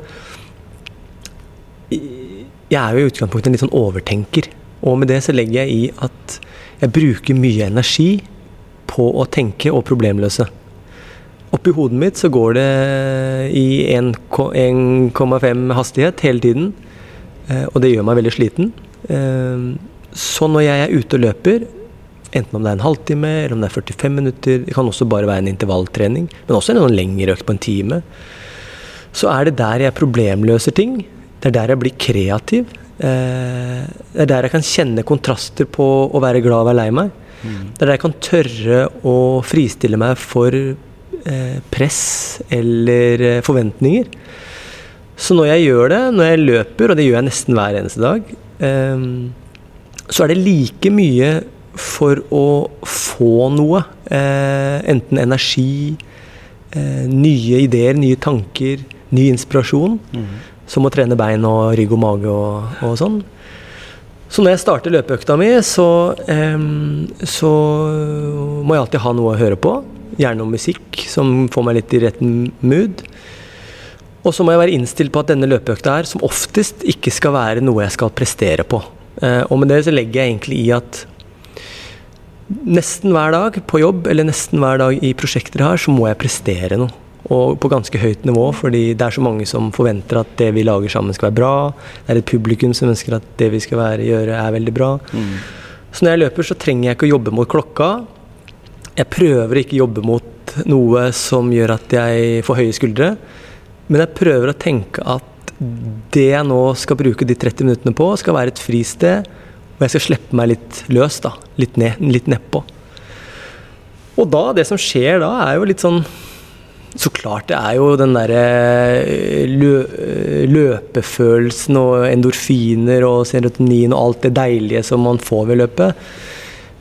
jeg er jo i utgangspunktet en litt sånn overtenker. Og med det så legger jeg i at jeg bruker mye energi på å tenke og problemløse. Oppi hodet mitt så går det i 1,5 hastighet hele tiden. eh, Og det gjør meg veldig sliten. Eh, Så når jeg er ute og løper, enten om det er en halvtime eller om det er 45 minutter, det kan også bare være en intervalltrening, men også en sånn lengre økt på en time, så er det der jeg problemløser ting. Det er der jeg blir kreativ. Eh, Det er der jeg kan kjenne kontraster på å være glad og være lei meg. Mm. Det er der jeg kan tørre å fristille meg for eh, press eller eh, forventninger. Så når jeg gjør det, når jeg løper, og det gjør jeg nesten hver eneste dag, så er det like mye for å få noe. Enten energi, nye ideer, nye tanker, ny inspirasjon. Mm. Som å trene bein og rygg og mage og, og sånn. Så når jeg starter løpeøkta mi, så, eh, så må jeg alltid ha noe å høre på. Gjerne noe musikk som får meg litt i rett mood. Og så må jeg være innstilt på at denne løpeøkta her som oftest ikke skal være noe jeg skal prestere på. Eh, og med det så legger jeg egentlig i at nesten hver dag på jobb eller nesten hver dag i prosjekter har, så må jeg prestere noe. Og på ganske høyt nivå, fordi det er så mange som forventer at det vi lager sammen skal være bra. Det er et publikum som ønsker at det vi skal være, gjøre, er veldig bra. Mm. Så når jeg løper, så trenger jeg ikke å jobbe mot klokka. Jeg prøver ikke å jobbe mot noe som gjør at jeg får høye skuldre. Men jeg prøver å tenke at det jeg nå skal bruke de 30 minuttene på, skal være et fristed. Og jeg skal slippe meg litt løs, da. Litt, ned, litt nedpå. Og da, det som skjer da, er jo litt sånn Så klart det er jo den derre lø, løpefølelsen og endorfiner og serotonin og alt det deilige som man får ved løpet.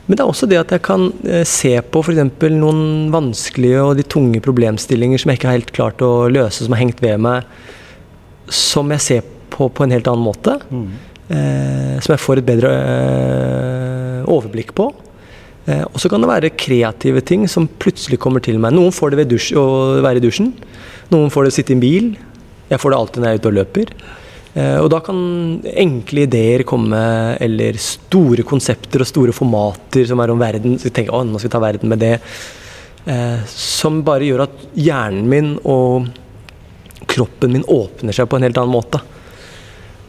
Men det er også det at jeg kan eh, se på f.eks. noen vanskelige og de tunge problemstillinger som jeg ikke har helt klart å løse, som har hengt ved meg, som jeg ser på på en helt annen måte. Mm. Eh, som jeg får et bedre eh, overblikk på. Eh, og så kan det være kreative ting som plutselig kommer til meg. Noen får det ved å være i dusjen. Noen får det å sitte i en bil. Jeg får det alltid når jeg er ute og løper. Eh, og da kan enkle ideer komme, eller store konsepter og store formater som er om verden. Så jeg tenker, å, nå skal vi ta verden med det. Eh, som bare gjør at hjernen min og kroppen min åpner seg på en helt annen måte.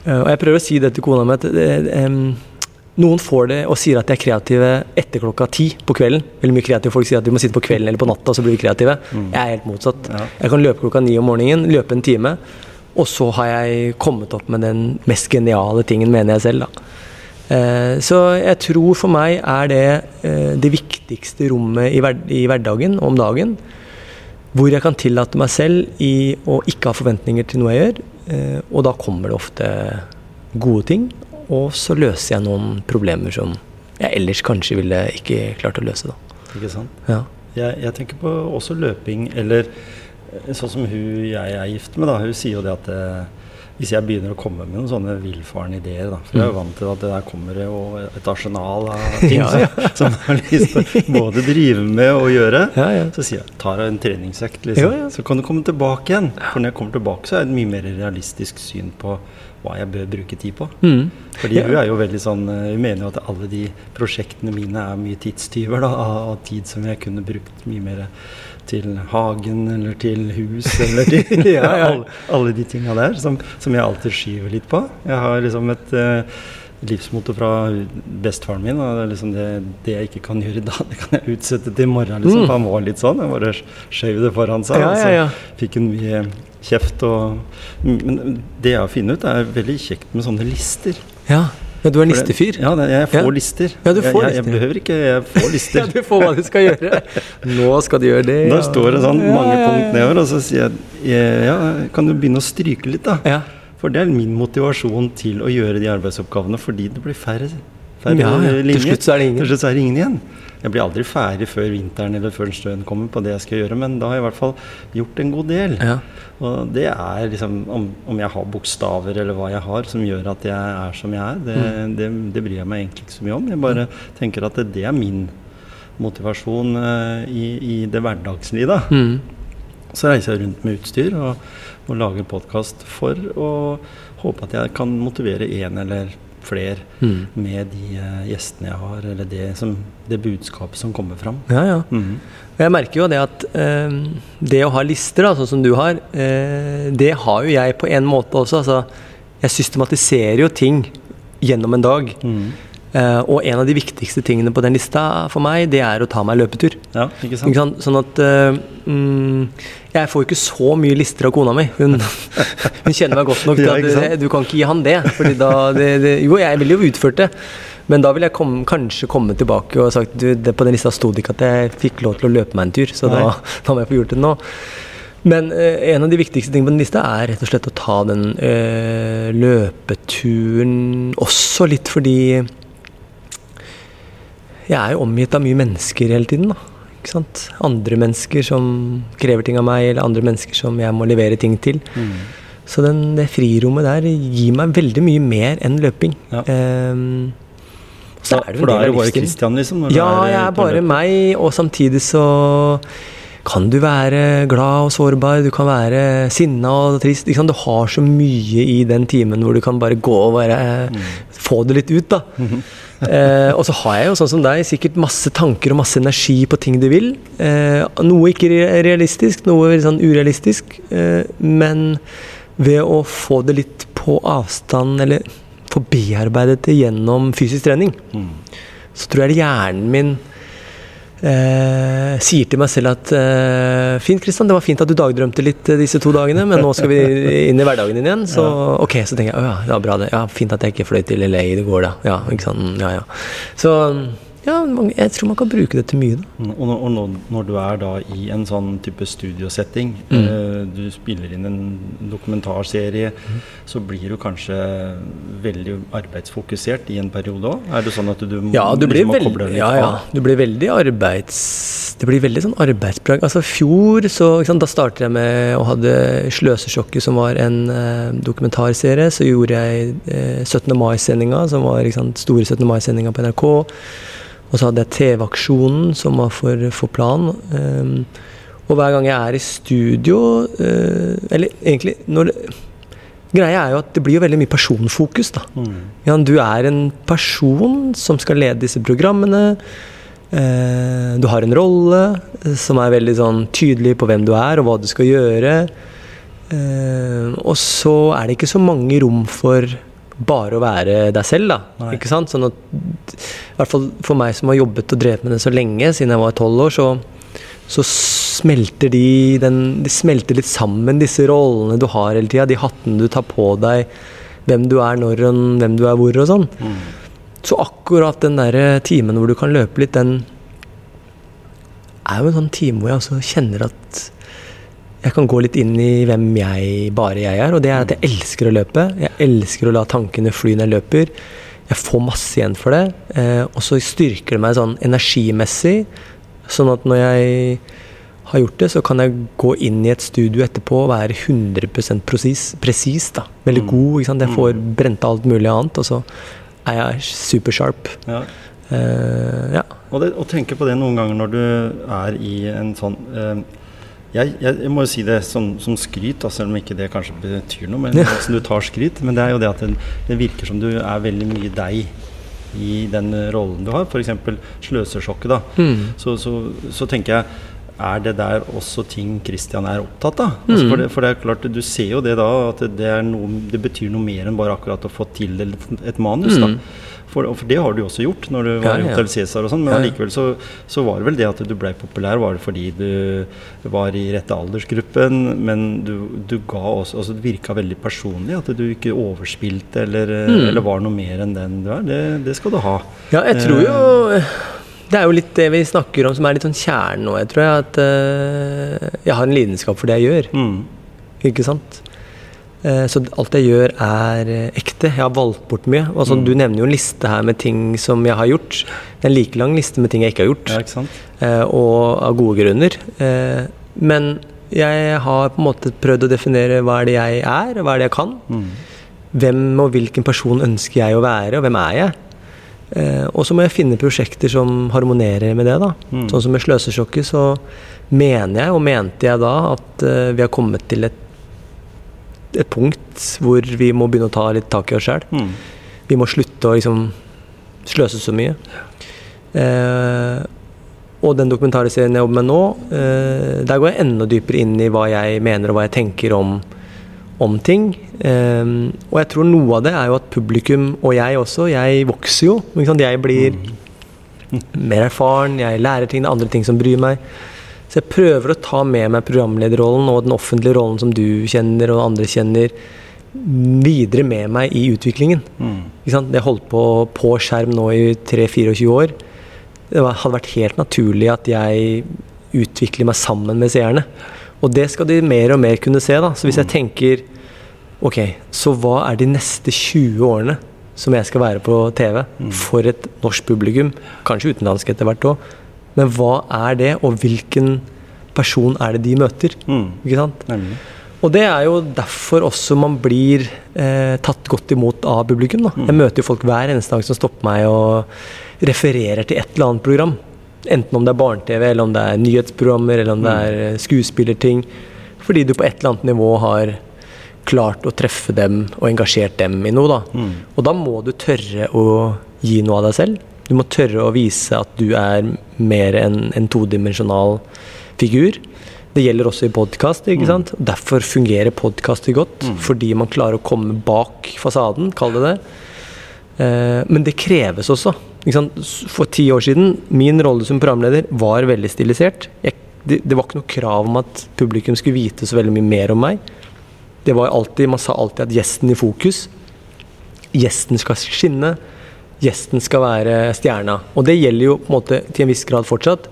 Og jeg prøver å si det til kona mi at noen får det og sier at de er kreative etter klokka ti på kvelden. Veldig mye kreative folk sier at de må sitte på kvelden eller på natta, og så blir de kreative. Mm. Jeg er helt motsatt. Ja. Jeg kan løpe klokka ni om morgenen, løpe en time, og så har jeg kommet opp med den mest geniale tingen, mener jeg selv. da. Eh, så jeg tror for meg er det eh, det viktigste rommet i, hver, i hverdagen om dagen. Hvor jeg kan tillate meg selv i å ikke ha forventninger til noe jeg gjør. Eh, og da kommer det ofte gode ting, og så løser jeg noen problemer som jeg ellers kanskje ville ikke klart å løse. da. Ikke sant? Ja. Jeg, jeg tenker på også løping, eller eh, sånn som hun jeg er gift med, da. Hun sier jo det at eh, hvis jeg begynner å komme med noen sånne villfarne ideer, da. For jeg er jo Mm. vant til at det der kommer jo et arsenal av (laughs) ting Ja, ja. Som, jeg har lyst til både drive med og gjøre. Ja, ja. Så sier jeg tar jeg en treningsøkt, liksom. Så kan du komme tilbake igjen. For når jeg kommer tilbake, så er det et mye mer realistisk syn på hva jeg bør bruke tid på. Mm. Fordi hun er jo veldig sånn eh, Hun mener jo at alle de prosjektene mine er mye tidstyver da, av, tid som jeg kunne brukt mye mer til hagen eller til hus eller til (laughs) (laughs) Ja, ja. Alle, alle de tinga der som, som jeg alltid skyver litt på. Jeg har liksom et uh, livsmotto fra bestefaren min. Og det, er liksom det, det jeg ikke kan gjøre i dag, (laughs) det kan jeg utsette til i morgen. Liksom. Mm. Han var litt sånn. Jeg bare skjøv det foran seg. Ja, og så fikk hun mye kjeft. Og, men det jeg har funnet ut, er veldig kjekt med sånne lister. ja. Ja, du er listefyr? Ja, jeg får Ja. lister. Ja, du får jeg, jeg, jeg behøver ikke Jeg får (laughs) Ja, lister. du får hva du skal gjøre. Nå skal du gjøre det. Da står det sånn mange ja, ja. punkt nedover, og så sier jeg ja, kan du begynne å stryke litt, da? Ja. For det er min motivasjon til å gjøre de arbeidsoppgavene, fordi det blir færre, færre Ja, ja. Til slutt så er det ingen. Til slutt så er det ingen igjen. Jeg blir aldri ferdig før vinteren eller før snøen kommer på det jeg skal gjøre, men da har jeg i hvert fall gjort en god del. Ja. Og det er liksom om, om jeg har bokstaver eller hva jeg har som gjør at jeg er som jeg er, det, Mm. det, det bryr jeg meg egentlig ikke så mye om. Jeg bare tenker at det, det er min motivasjon uh, i, i det hverdagslige. da. Mm. Så reiser jeg rundt med utstyr og, og lager podkast for å håpe at jeg kan motivere én eller flere Mm. med de eh, gjestene jeg har, eller det, som, det budskapet som kommer fram. ja, ja. Mm. Jeg merker jo det at eh, det å ha lister, da, sånn som du har, eh, det har jo jeg på en måte også. Altså, jeg systematiserer jo ting gjennom en dag. Mm. Eh, og en av de viktigste tingene på den lista for meg, det er å ta meg løpetur. Ja, ikke sant? Ikke sant? Sånn at eh, mm, Jeg får jo ikke så mye lister av kona mi. Hun, (laughs) hun kjenner meg godt nok til at ja, du kan ikke gi han det. Fordi da, det, det. Jo, jeg ville jo utført det. Men da ville jeg kom, kanskje komme tilbake og sagt du, det, på den lista sto det ikke at jeg fikk lov til å løpe meg en tur, så da, (laughs) da må jeg få gjort det nå. Men eh, en av de viktigste tingene på den lista er rett og slett å ta den eh, løpeturen også litt fordi jeg er jo omgitt av mye mennesker hele tiden. da. Andre mennesker som krever ting av meg, eller andre mennesker som jeg må levere ting til. Mm. Så den, det frirommet der gir meg veldig mye mer enn løping. Ja. Um, så er det for da er du bare. Christian, liksom? Ja, jeg eh, er bare meg, og samtidig så kan du være glad og sårbar, du kan være sinna og trist. Du har så mye i den timen hvor du kan bare gå og bare Mm. få det litt ut, da. Eh, og så har jeg jo sånn som deg sikkert masse tanker og masse energi på ting du vil. Eh, noe ikke realistisk, noe sånn urealistisk. Eh, men ved å få det litt på avstand, eller få bearbeidet det gjennom fysisk trening, mm. så tror jeg hjernen min eh, sier til meg selv at eh, Fint, Kristian, det var fint at du dagdrømte litt eh, disse to dagene, men nå skal vi (laughs) inn i hverdagen din igjen. Så ok, så tenker jeg å ja, ja, bra det. Ja, fint at jeg ikke fløy til LA i går, da. Ja, ikke sant. Mm, Ja, ja. Så ja, jeg tror man kan bruke det til mye, da. Og, når, og når, du er da i en sånn type studiosetting, Mm. eh, du spiller inn en dokumentarserie, Mm. så blir du kanskje veldig arbeidsfokusert i en periode òg? Er det sånn at du må Ja, du blir, liksom må koble litt ja, ja, du blir veldig arbeids... Det blir veldig sånn arbeidsprag. Altså fjor, så sant, da startet jeg med å hadde Sløsesjokket, som var en eh, dokumentarserie. Så gjorde jeg eh, 17. mai-sendinga, som var sant, store 17. mai-sendinga på NRK. Og så hadde jeg TV-aksjonen, som var for, for plan. Um, og hver gang jeg er i studio eh, Eller egentlig når Greia er jo at det blir jo veldig mye personfokus, da. Mm. Ja, du er en person som skal lede disse programmene. Eh, du har en rolle eh, som er veldig sånn tydelig på hvem du er og hva du skal gjøre. Og så er det ikke så mange rom for bare å være deg selv, da. Ikke sant? Sånn at, I hvert fall for meg som har jobbet og drevet med det så lenge, siden jeg var tolv år, så, så smelter de, den, de smelter litt sammen, disse rollene du har hele tida. De hattene du tar på deg, hvem du er når og hvem du er hvor og sånn. Mm. Så akkurat den der timen hvor du kan løpe litt, den er jo en sånn time hvor jeg også kjenner at jeg kan gå litt inn i hvem jeg, bare jeg er. Og det er at jeg elsker å løpe. Jeg elsker å la tankene fly når jeg løper. Jeg får masse igjen for det. Eh, og så styrker det meg sånn energimessig. Sånn at når jeg har gjort det, så kan jeg gå inn i et studio etterpå og være 100 presis. da. Veldig Mm. god. ikke sant? Jeg får brent alt mulig annet, og så er jeg supersharp. Ja. Eh, ja. Og, det, og tenke på det noen ganger når du er i en sånn eh, jeg, jeg, jeg må jo si det som, som skryt, da, selv om ikke det kanskje betyr noe. Men (laughs) du tar skryt. Men det er jo det at det, det virker som du er veldig mye deg i den rollen du har. F.eks. sløsesjokket. da. Mm. Så, så, så tenker jeg er det der også ting Christian er opptatt av? Altså Mm. for, det, for det er klart, Du ser jo det da, at det, er noe, det betyr noe mer enn bare akkurat å få tildelt et manus. Mm. da. For, for det har du også gjort når du var Ja, i ja. Hotell Cæsar og sånn. Men Ja, ja. allikevel så, så var det vel det at du blei populær, var det fordi du var i rette aldersgruppen, men du, du ga også altså Det virka veldig personlig, at du ikke overspilte eller, Mm. eller var noe mer enn den du er. Det, det skal du ha. Ja, jeg tror jo Det er jo litt det vi snakker om som er litt sånn kjernen nå. Jeg tror jeg at uh, jeg har en lidenskap for det jeg gjør. Mm. Ikke sant? Eh, så alt jeg gjør, er eh, ekte. Jeg har valgt bort mye. Altså, Mm. Du nevner jo en liste her med ting som jeg har gjort. Det er en like lang liste med ting jeg ikke har gjort. Ja? Eh, og av gode grunner. Men jeg har på en måte prøvd å definere hva er det jeg er, og hva er det jeg kan. Mm. Hvem og hvilken person ønsker jeg å være, og hvem er jeg? Og så må jeg finne prosjekter som harmonerer med det. da. Mm. Sånn som med Sløsesjokket, så mener jeg, og mente jeg da, at vi har kommet til et, et punkt hvor vi må begynne å ta litt tak i oss sjøl. Mm. Vi må slutte å liksom sløse så mye. Eh, og den dokumentarserien jeg jobber med nå, eh, der går jeg enda dypere inn i hva jeg mener og hva jeg tenker om, om ting. Eh, og jeg tror noe av det er jo at publikum, og jeg også, jeg vokser jo. Jeg blir mer erfaren, jeg lærer ting, det er andre ting som bryr meg. Så jeg prøver å ta med meg programlederrollen og den offentlige rollen som du kjenner og andre kjenner, videre med meg i utviklingen. Mm. Det holdt på på skjerm nå i 3-24 år. Det hadde vært helt naturlig at jeg utvikler meg sammen med seerne. Og det skal de mer og mer kunne se. da. Så hvis jeg tenker Ok, så hva er de neste 20 årene som jeg skal være på TV for et norsk publikum? Kanskje utenlandsk etter hvert òg. Men hva er det, og hvilken person er det de møter? Mm. Ikke sant? Nemlig. Og det er jo derfor også man blir eh, tatt godt imot av publikum. Da. Jeg møter jo folk hver eneste dag som stopper meg og refererer til et eller annet program. Enten om det er barne-TV, eller om det er nyhetsprogrammer, eller om det er eh, skuespillerting. Fordi du på et eller annet nivå har klart å treffe dem og engasjert dem i noe. Da. Mm. Og da må du tørre å gi noe av deg selv. Du må tørre å vise at du er mer enn en todimensjonal figur. Det gjelder også i podkast. sant? Derfor fungerer podkaster godt. Fordi man klarer å komme bak fasaden, kall det det. Eh, men det kreves også. For ti år siden, min rolle som programleder var veldig stilisert. Jeg, det, det var ikke noe krav om at publikum skulle vite så veldig mye mer om meg. Det var alltid, Man sa alltid at gjesten i fokus. Gjesten skal skinne. Gjesten skal være stjerna. Og det gjelder jo på en måte til en viss grad fortsatt.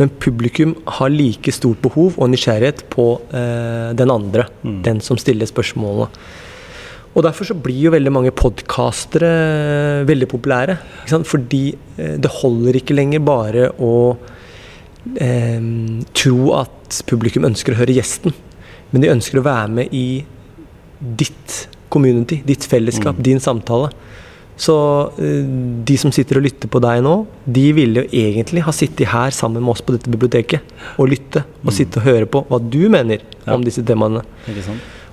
Men publikum har like stort behov og nysgjerrighet på eh, den andre. Den som stiller spørsmålene. Og derfor så blir jo veldig mange podkastere veldig populære. Fordi eh, det holder ikke lenger bare å eh, tro at publikum ønsker å høre gjesten. Men de ønsker å være med i ditt community, ditt fellesskap, din samtale. Så eh, de som sitter og lytter på deg nå, de ville jo egentlig ha sittet her sammen med oss på dette biblioteket og lytte. Og sitte og høre på hva du mener Ja. om disse temaene.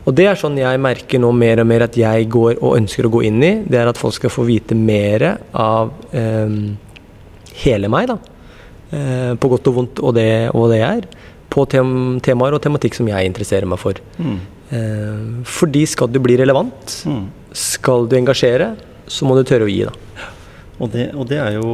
Og det er sånn jeg merker nå mer og mer at jeg går og ønsker å gå inn i. Det er at folk skal få vite mer av eh, hele meg, da. Eh, på godt og vondt og det, og det er. På tem temaer og tematikk som jeg interesserer meg for. Mm. Eh, fordi skal du bli relevant, Mm. skal du engasjere, så må du tørre å gi, da. Og det, og det er jo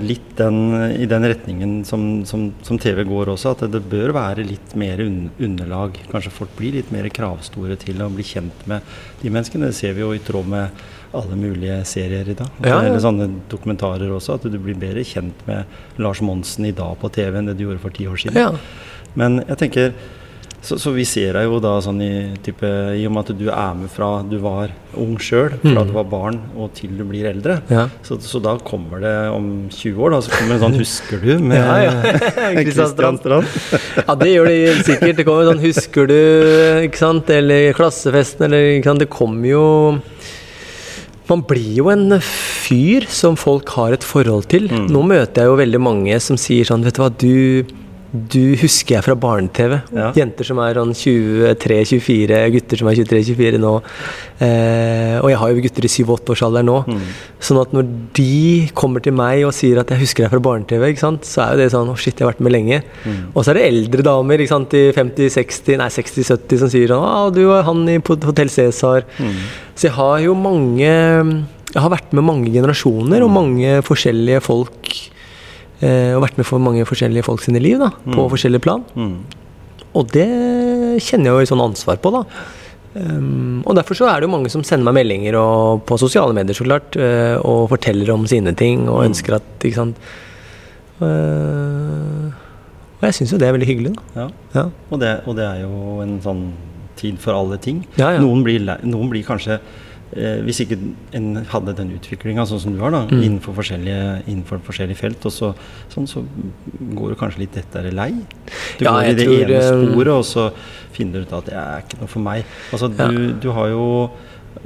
litt den, i den retningen som, som, som TV går også, at det bør være litt mer un underlag. Kanskje folk blir litt mer kravstore til å bli kjent med de menneskene. Det ser vi jo i tråd med alle mulige serier i dag. Ja, ja. Eller sånne dokumentarer også, at du blir bedre kjent med Lars Monsen i dag på TV enn det du gjorde for ti år siden. Ja. Men jeg tenker så, så vi ser deg jo da sånn i type I og med at du er med fra du var ung sjøl, fra Mm. du var barn og til du blir eldre. Ja. Så, så da kommer det om 20 år, da, så kommer det en sånn 'Husker du?' med (laughs) Ja, ja. (laughs) Kristian. Strand. Ja, det gjør det sikkert. Det kommer sånn 'Husker du?' ikke sant? Eller klassefesten, eller ikke sant? Det kommer jo Man blir jo en fyr som folk har et forhold til. Mm. Nå møter jeg jo veldig mange som sier sånn Vet du hva, du, du husker jeg fra barne-TV. Ja. Jenter som er sånn 23-24, gutter som er 23-24 nå. Eh, og jeg har jo gutter i 7-8-årsalderen nå. Mm. Sånn at når de kommer til meg og sier at jeg husker deg fra barne-TV, så er jo det sånn Å, shit, jeg har vært med lenge. Mm. Og så er det eldre damer ikke sant, i 50-60, nei 60-70 som sier sånn Å, du er han i Hotell Cæsar. Mm. Så jeg har jo mange Jeg har vært med mange generasjoner og mange forskjellige folk. Eh, og vært med for mange forskjellige folk sine liv, da, på Mm. forskjellige plan. Mm. Og det kjenner jeg jo sånn ansvar på, da. Um, og derfor så er det jo mange som sender meg meldinger og, på sosiale medier, så klart, uh, og forteller om sine ting og Mm. ønsker at Ikke sant. Uh, og jeg syns jo det er veldig hyggelig, da. Ja. Ja. Og, det, og det er jo en sånn tid for alle ting. Ja, ja. Noen, blir, noen blir kanskje eh, Hvis ikke en hadde den utviklinga sånn som du har, da, Mm. innenfor, forskjellige, innenfor forskjellige felt, og så, sånn, så går du kanskje litt lettere lei. Du Ja, går i det tror, ene eh, sporet, og så finner du ut at det er ikke noe for meg. Altså, Ja. du, du har jo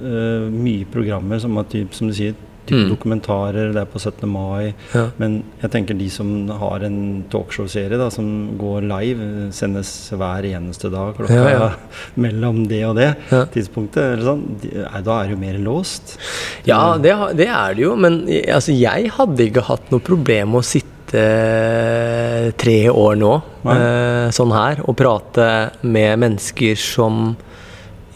uh, mye programmer som, typ, som du sier, type Mm. dokumentarer, det er på 17. mai. Ja. Men jeg tenker de som har en talkshow-serie da, som går live, sendes hver eneste dag klokka Ja, ja. (laughs) mellom det og det tidspunktet, eller sånn, da er det jo mer låst. Ja, det, det er det jo, men altså, jeg hadde ikke hatt noe problem med å sitte eh, tre år nå, Nei. eh, sånn her, og prate med mennesker som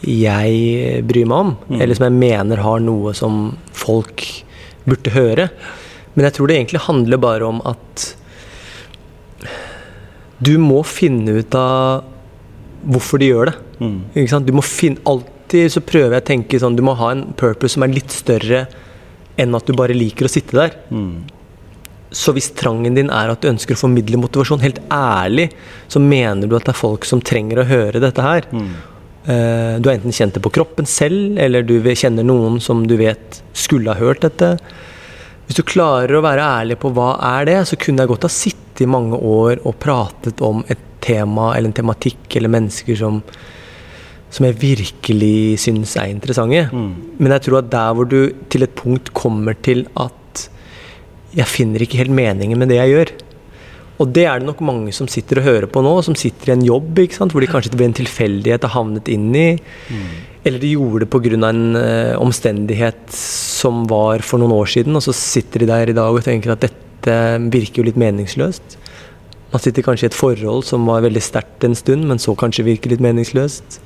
jeg bryr meg om, Mm. eller som jeg mener har noe som folk burde høre. Men jeg tror det egentlig handler bare om at du må finne ut av hvorfor de gjør det. Mm. Ikke sant? Du må finne, alltid så prøver jeg å tenke sånn Du må ha en purpose som er litt større enn at du bare liker å sitte der. Mm. Så hvis trangen din er at du ønsker å formidle motivasjon, helt ærlig, så mener du at det er folk som trenger å høre dette her. Mm. Eh, Du har enten kjent det på kroppen selv, eller du kjenner noen som du vet skulle ha hørt dette. Hvis du klarer å være ærlig på hva er det, så kunne jeg godt ha sittet i mange år og pratet om et tema eller en tematikk eller mennesker som, som jeg virkelig syns er interessante. Mm. Men jeg tror at der hvor du til et punkt kommer til at jeg finner ikke helt meningen med det jeg gjør. Og det er det nok mange som sitter og hører på nå, som sitter i en jobb ikke sant? hvor de kanskje ved en tilfeldighet har havnet inn i. Eller de gjorde det pga. en uh, omstendighet som var for noen år siden, og så sitter de der i dag og tenker at dette virker jo litt meningsløst. Man sitter kanskje i et forhold som var veldig sterkt en stund, men så kanskje virker litt meningsløst.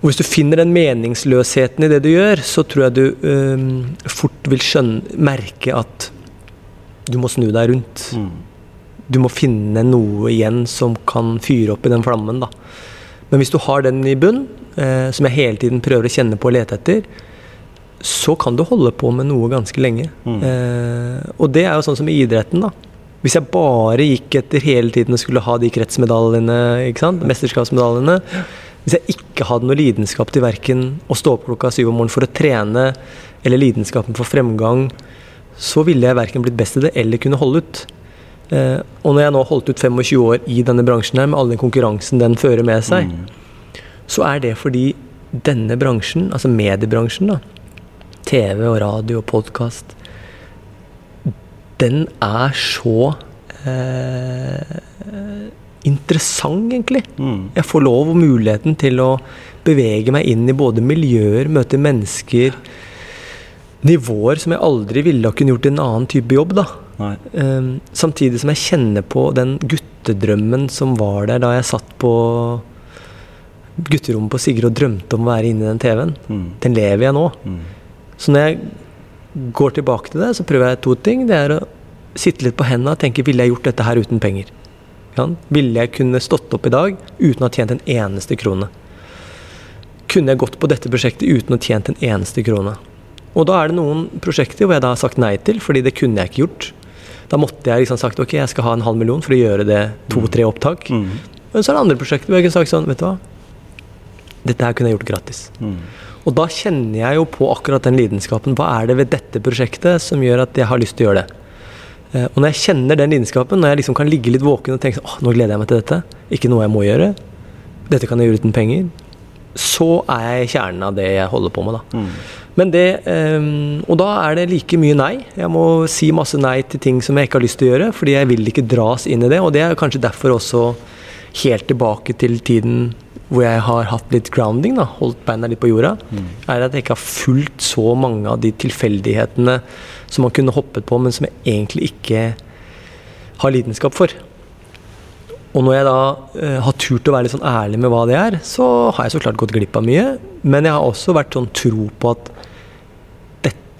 Og hvis du finner den meningsløsheten i det du gjør, så tror jeg du uh, fort vil skjønne, merke at du må snu deg rundt. Mm. Du må finne noe igjen som kan fyre opp i den flammen. da. Men hvis du har den i bunn, eh, som jeg hele tiden prøver å kjenne på og lete etter, så kan du holde på med noe ganske lenge. Mm. Eh, og det er jo sånn som i idretten, da. Hvis jeg bare gikk etter hele tiden og skulle ha de kretsmedaljene, mesterskapsmedaljene Hvis jeg ikke hadde noe lidenskap til verken å stå opp klokka syv om morgenen for å trene, eller lidenskapen for fremgang, så ville jeg verken blitt best i det eller kunne holde ut. Eh, og når jeg nå har holdt ut 25 år i denne bransjen her, med all den konkurransen den fører med seg, Mm. så er det fordi denne bransjen, altså mediebransjen, da, TV og radio og podkast, den er så eh, interessant, egentlig. Mm. Jeg får lov og muligheten til å bevege meg inn i både miljøer, møte mennesker, nivåer som jeg aldri ville ha kunnet gjort i en annen type jobb. da. Ehm, samtidig som jeg kjenner på den guttedrømmen som var der da jeg satt på gutterommet på Sigrid og drømte om å være inne i den TV-en. Mm. Den lever jeg nå. Mm. Så når jeg går tilbake til det, så prøver jeg to ting. Det er å sitte litt på hendene og tenke ville jeg gjort dette her uten penger? Ja, ville jeg kunne stått opp i dag uten å ha tjent en eneste krone? Kunne jeg gått på dette prosjektet uten å ha tjent en eneste krone? Og da er det noen prosjekter hvor jeg da har sagt nei til, fordi det kunne jeg ikke gjort. Da måtte jeg liksom sagt ok, jeg skal ha en halv million for å gjøre det to-tre opptak. Mm. Men så er det andre prosjekter hvor jeg kunne sagt sånn, vet du hva. Dette her kunne jeg gjort gratis. Mm. Og da kjenner jeg jo på akkurat den lidenskapen. Hva er det ved dette prosjektet som gjør at jeg har lyst til å gjøre det? Eh, Og når jeg kjenner den lidenskapen, når jeg liksom kan ligge litt våken og tenke sånn, åh, nå gleder jeg meg til dette, ikke noe jeg må gjøre, dette kan jeg gjøre uten penger, så er jeg i kjernen av det jeg holder på med, da. Mm. Men det, eh, og da er det like mye nei. Jeg må si masse nei til ting som jeg ikke har lyst til å gjøre, fordi jeg vil ikke dras inn i det. Og det er kanskje derfor også helt tilbake til tiden hvor jeg har hatt litt grounding, da, holdt beina litt på jorda, er at jeg ikke har fulgt så mange av de tilfeldighetene som man kunne hoppet på, men som jeg egentlig ikke har lidenskap for. Og når jeg da eh, har turt å være litt sånn ærlig med hva det er, så har jeg så klart gått glipp av mye. Men jeg har også vært sånn tro på at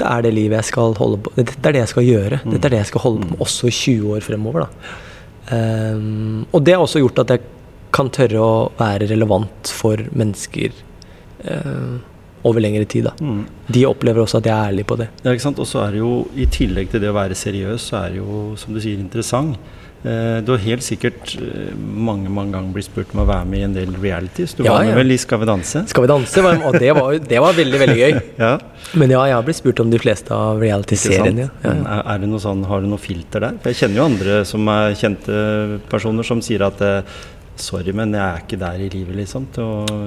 dette er det livet jeg skal holde på Dette er det jeg skal gjøre. Dette er det jeg skal holde på med også i 20 år fremover. Ehm, og det har også gjort at jeg kan tørre å være relevant for mennesker uh, over lengre tid. Da. Mm. De opplever også at jeg er ærlig på det. Ja, ikke sant? Og så er det jo, i tillegg til det å være seriøs, så er det jo, som du sier, interessant. Eh, du har helt sikkert eh, mange mange ganger blitt spurt om å være med i en del realities. Du Ja, var med ja. vel i Skal vi danse? Skal vi danse? var- Og det var, det var veldig, veldig gøy. (laughs) Ja, Men ja, jeg har blitt spurt om de fleste av reality-seriene. Ja. Er, det noe sånn, har du noe filter der? For jeg kjenner jo andre som er kjente personer som sier at eh, Sorry, men jeg er ikke der i livet, liksom, til å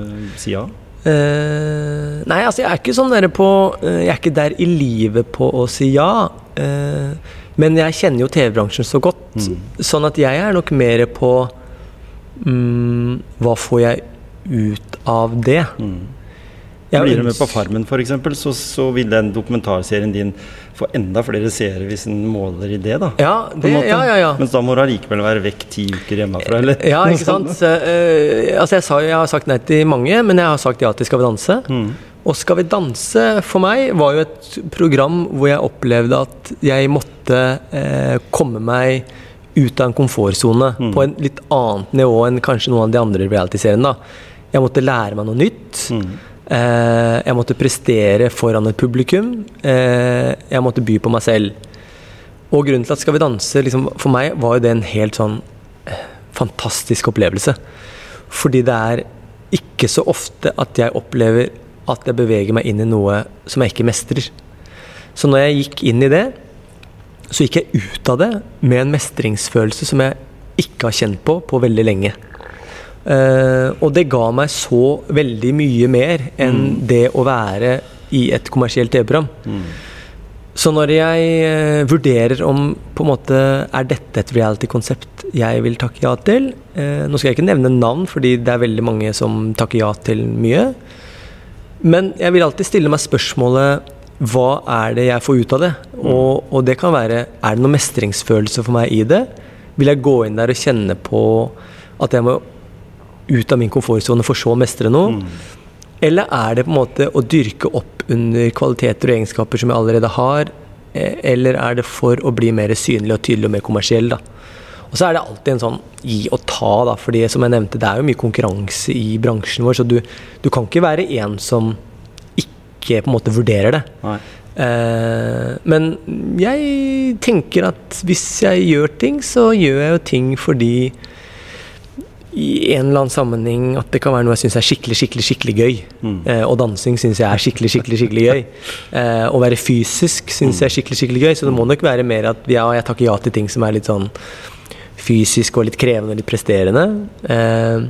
si ja. Uh, nei, altså jeg er ikke sånn der på uh, Jeg er ikke der i livet på å si ja. eh, men jeg kjenner jo TV-bransjen så godt, Mm. sånn at jeg er nok mer på mm, Hva får jeg ut av det? Mm. Blir du med på Farmen f.eks., så, så vil den dokumentarserien din få enda flere seere hvis den måler i det, da. Ja, det, ja, ja, ja. Mens da må du allikevel være vekk ti uker hjemmefra, eller? Ja, ikke (laughs) sant. Så, eh, altså jeg, sa, jeg har sagt nei til mange, men jeg har sagt ja til Skal vi danse. Mm. Og Skal vi danse for meg var jo et program hvor jeg opplevde at jeg måtte eh, komme meg ut av en komfortsone Mm. på en litt annet nivå enn kanskje noen av de andre reality-seriene. da. Jeg måtte lære meg noe nytt. Mm. Eh, jeg måtte prestere foran et publikum. Eh, jeg måtte by på meg selv. Og grunnen til at Skal vi danse liksom, for meg var jo det en helt sånn eh, fantastisk opplevelse. Fordi det er ikke så ofte at jeg opplever at jeg beveger meg inn i noe som jeg ikke mestrer. Så når jeg gikk inn i det, så gikk jeg ut av det med en mestringsfølelse som jeg ikke har kjent på på veldig lenge. Uh, og det ga meg så veldig mye mer enn det å være i et kommersielt TV-program. Mm. Så når jeg uh, vurderer om på en måte er dette et reality-konsept jeg vil takke ja til uh, Nå skal jeg ikke nevne navn, fordi det er veldig mange som takker ja til mye. Men jeg vil alltid stille meg spørsmålet hva er det jeg får ut av det? Og, og det kan være er det noe mestringsfølelse for meg i det? Vil jeg gå inn der og kjenne på at jeg må ut av min komfortsone for så å mestre noe? Eller er det på en måte å dyrke opp under kvaliteter og egenskaper som jeg allerede har? eh, Eller er det for å bli mer synlig og tydelig og mer kommersiell? da? Og så er det alltid en sånn gi og ta, da. fordi som jeg nevnte, det er jo mye konkurranse i bransjen vår, så du, du kan ikke være en som ikke på en måte vurderer det. Nei. Eh, men jeg tenker at hvis jeg gjør ting, så gjør jeg jo ting fordi i en eller annen sammenheng at det kan være noe jeg syns er skikkelig, skikkelig skikkelig gøy. Mm. Eh, og dansing syns jeg er skikkelig, skikkelig skikkelig gøy. Eh, å være fysisk syns jeg er skikkelig, skikkelig gøy. Så det må nok være mer at ja, jeg takker ja til ting som er litt sånn fysisk og litt krevende og litt presterende. Eh,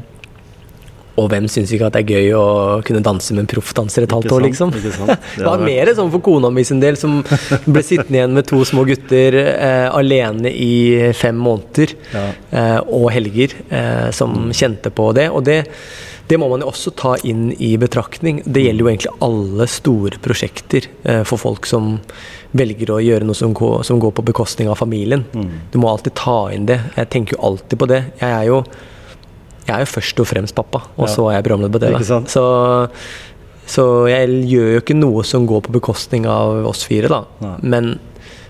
og hvem syns ikke at det er gøy å kunne danse med en proffdanser et halvt år, liksom? (laughs) Det var mer sånn for kona mi sin del, som ble sittende igjen med to små gutter eh, alene i fem måneder. Ja. Eh, og helger, eh, som kjente på det. Og det, det må man jo også ta inn i betraktning. Det gjelder jo egentlig alle store prosjekter eh, for folk som velger å gjøre noe som går, som går på bekostning av familien. Mm. Du må alltid ta inn det. Jeg tenker jo alltid på det. Jeg er jo, jeg er jo først og fremst pappa, og så er jeg programleder på TV. Så Så jeg gjør jo ikke noe som går på bekostning av oss fire, da. Nei. Men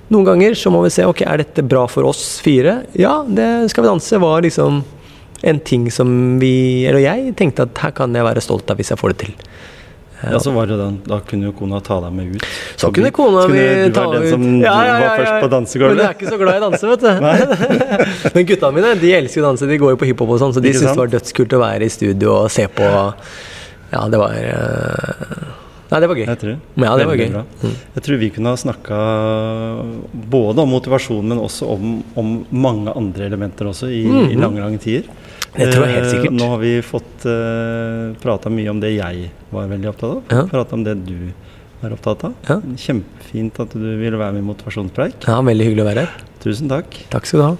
noen ganger så må vi se ok, er dette bra for oss fire. Ja, det Skal vi danse var liksom en ting som vi, eller jeg, tenkte at her kan jeg være stolt av hvis jeg får det til. Ja, så var det den, Da kunne jo kona ta deg med ut. Så kunne kona mi ta den ut som Ja, ja, ja, var først på dansegulvet? Men jeg er ikke så glad i å danse, vet du. (laughs) (laughs) Men gutta mine de elsker å danse, de går jo på hiphop og sånn, så de syntes det var dødskult å være i studio og se på Ja, det var eh, Nei, det var gøy. Jeg tror. Ja, det var gøy. Mm. Jeg tror vi kunne ha snakka både om motivasjon, men også om, om mange andre elementer også, i, i lange, lange tider. Det tror jeg helt Eh, sikkert. Nå har vi fått uh, prata mye om det jeg var veldig opptatt av. Ja. Prata om det du er opptatt av. Ja. Kjempefint at du ville være med i Motivasjonspreik. Ja, Veldig hyggelig å være her. Tusen takk. Takk skal du ha.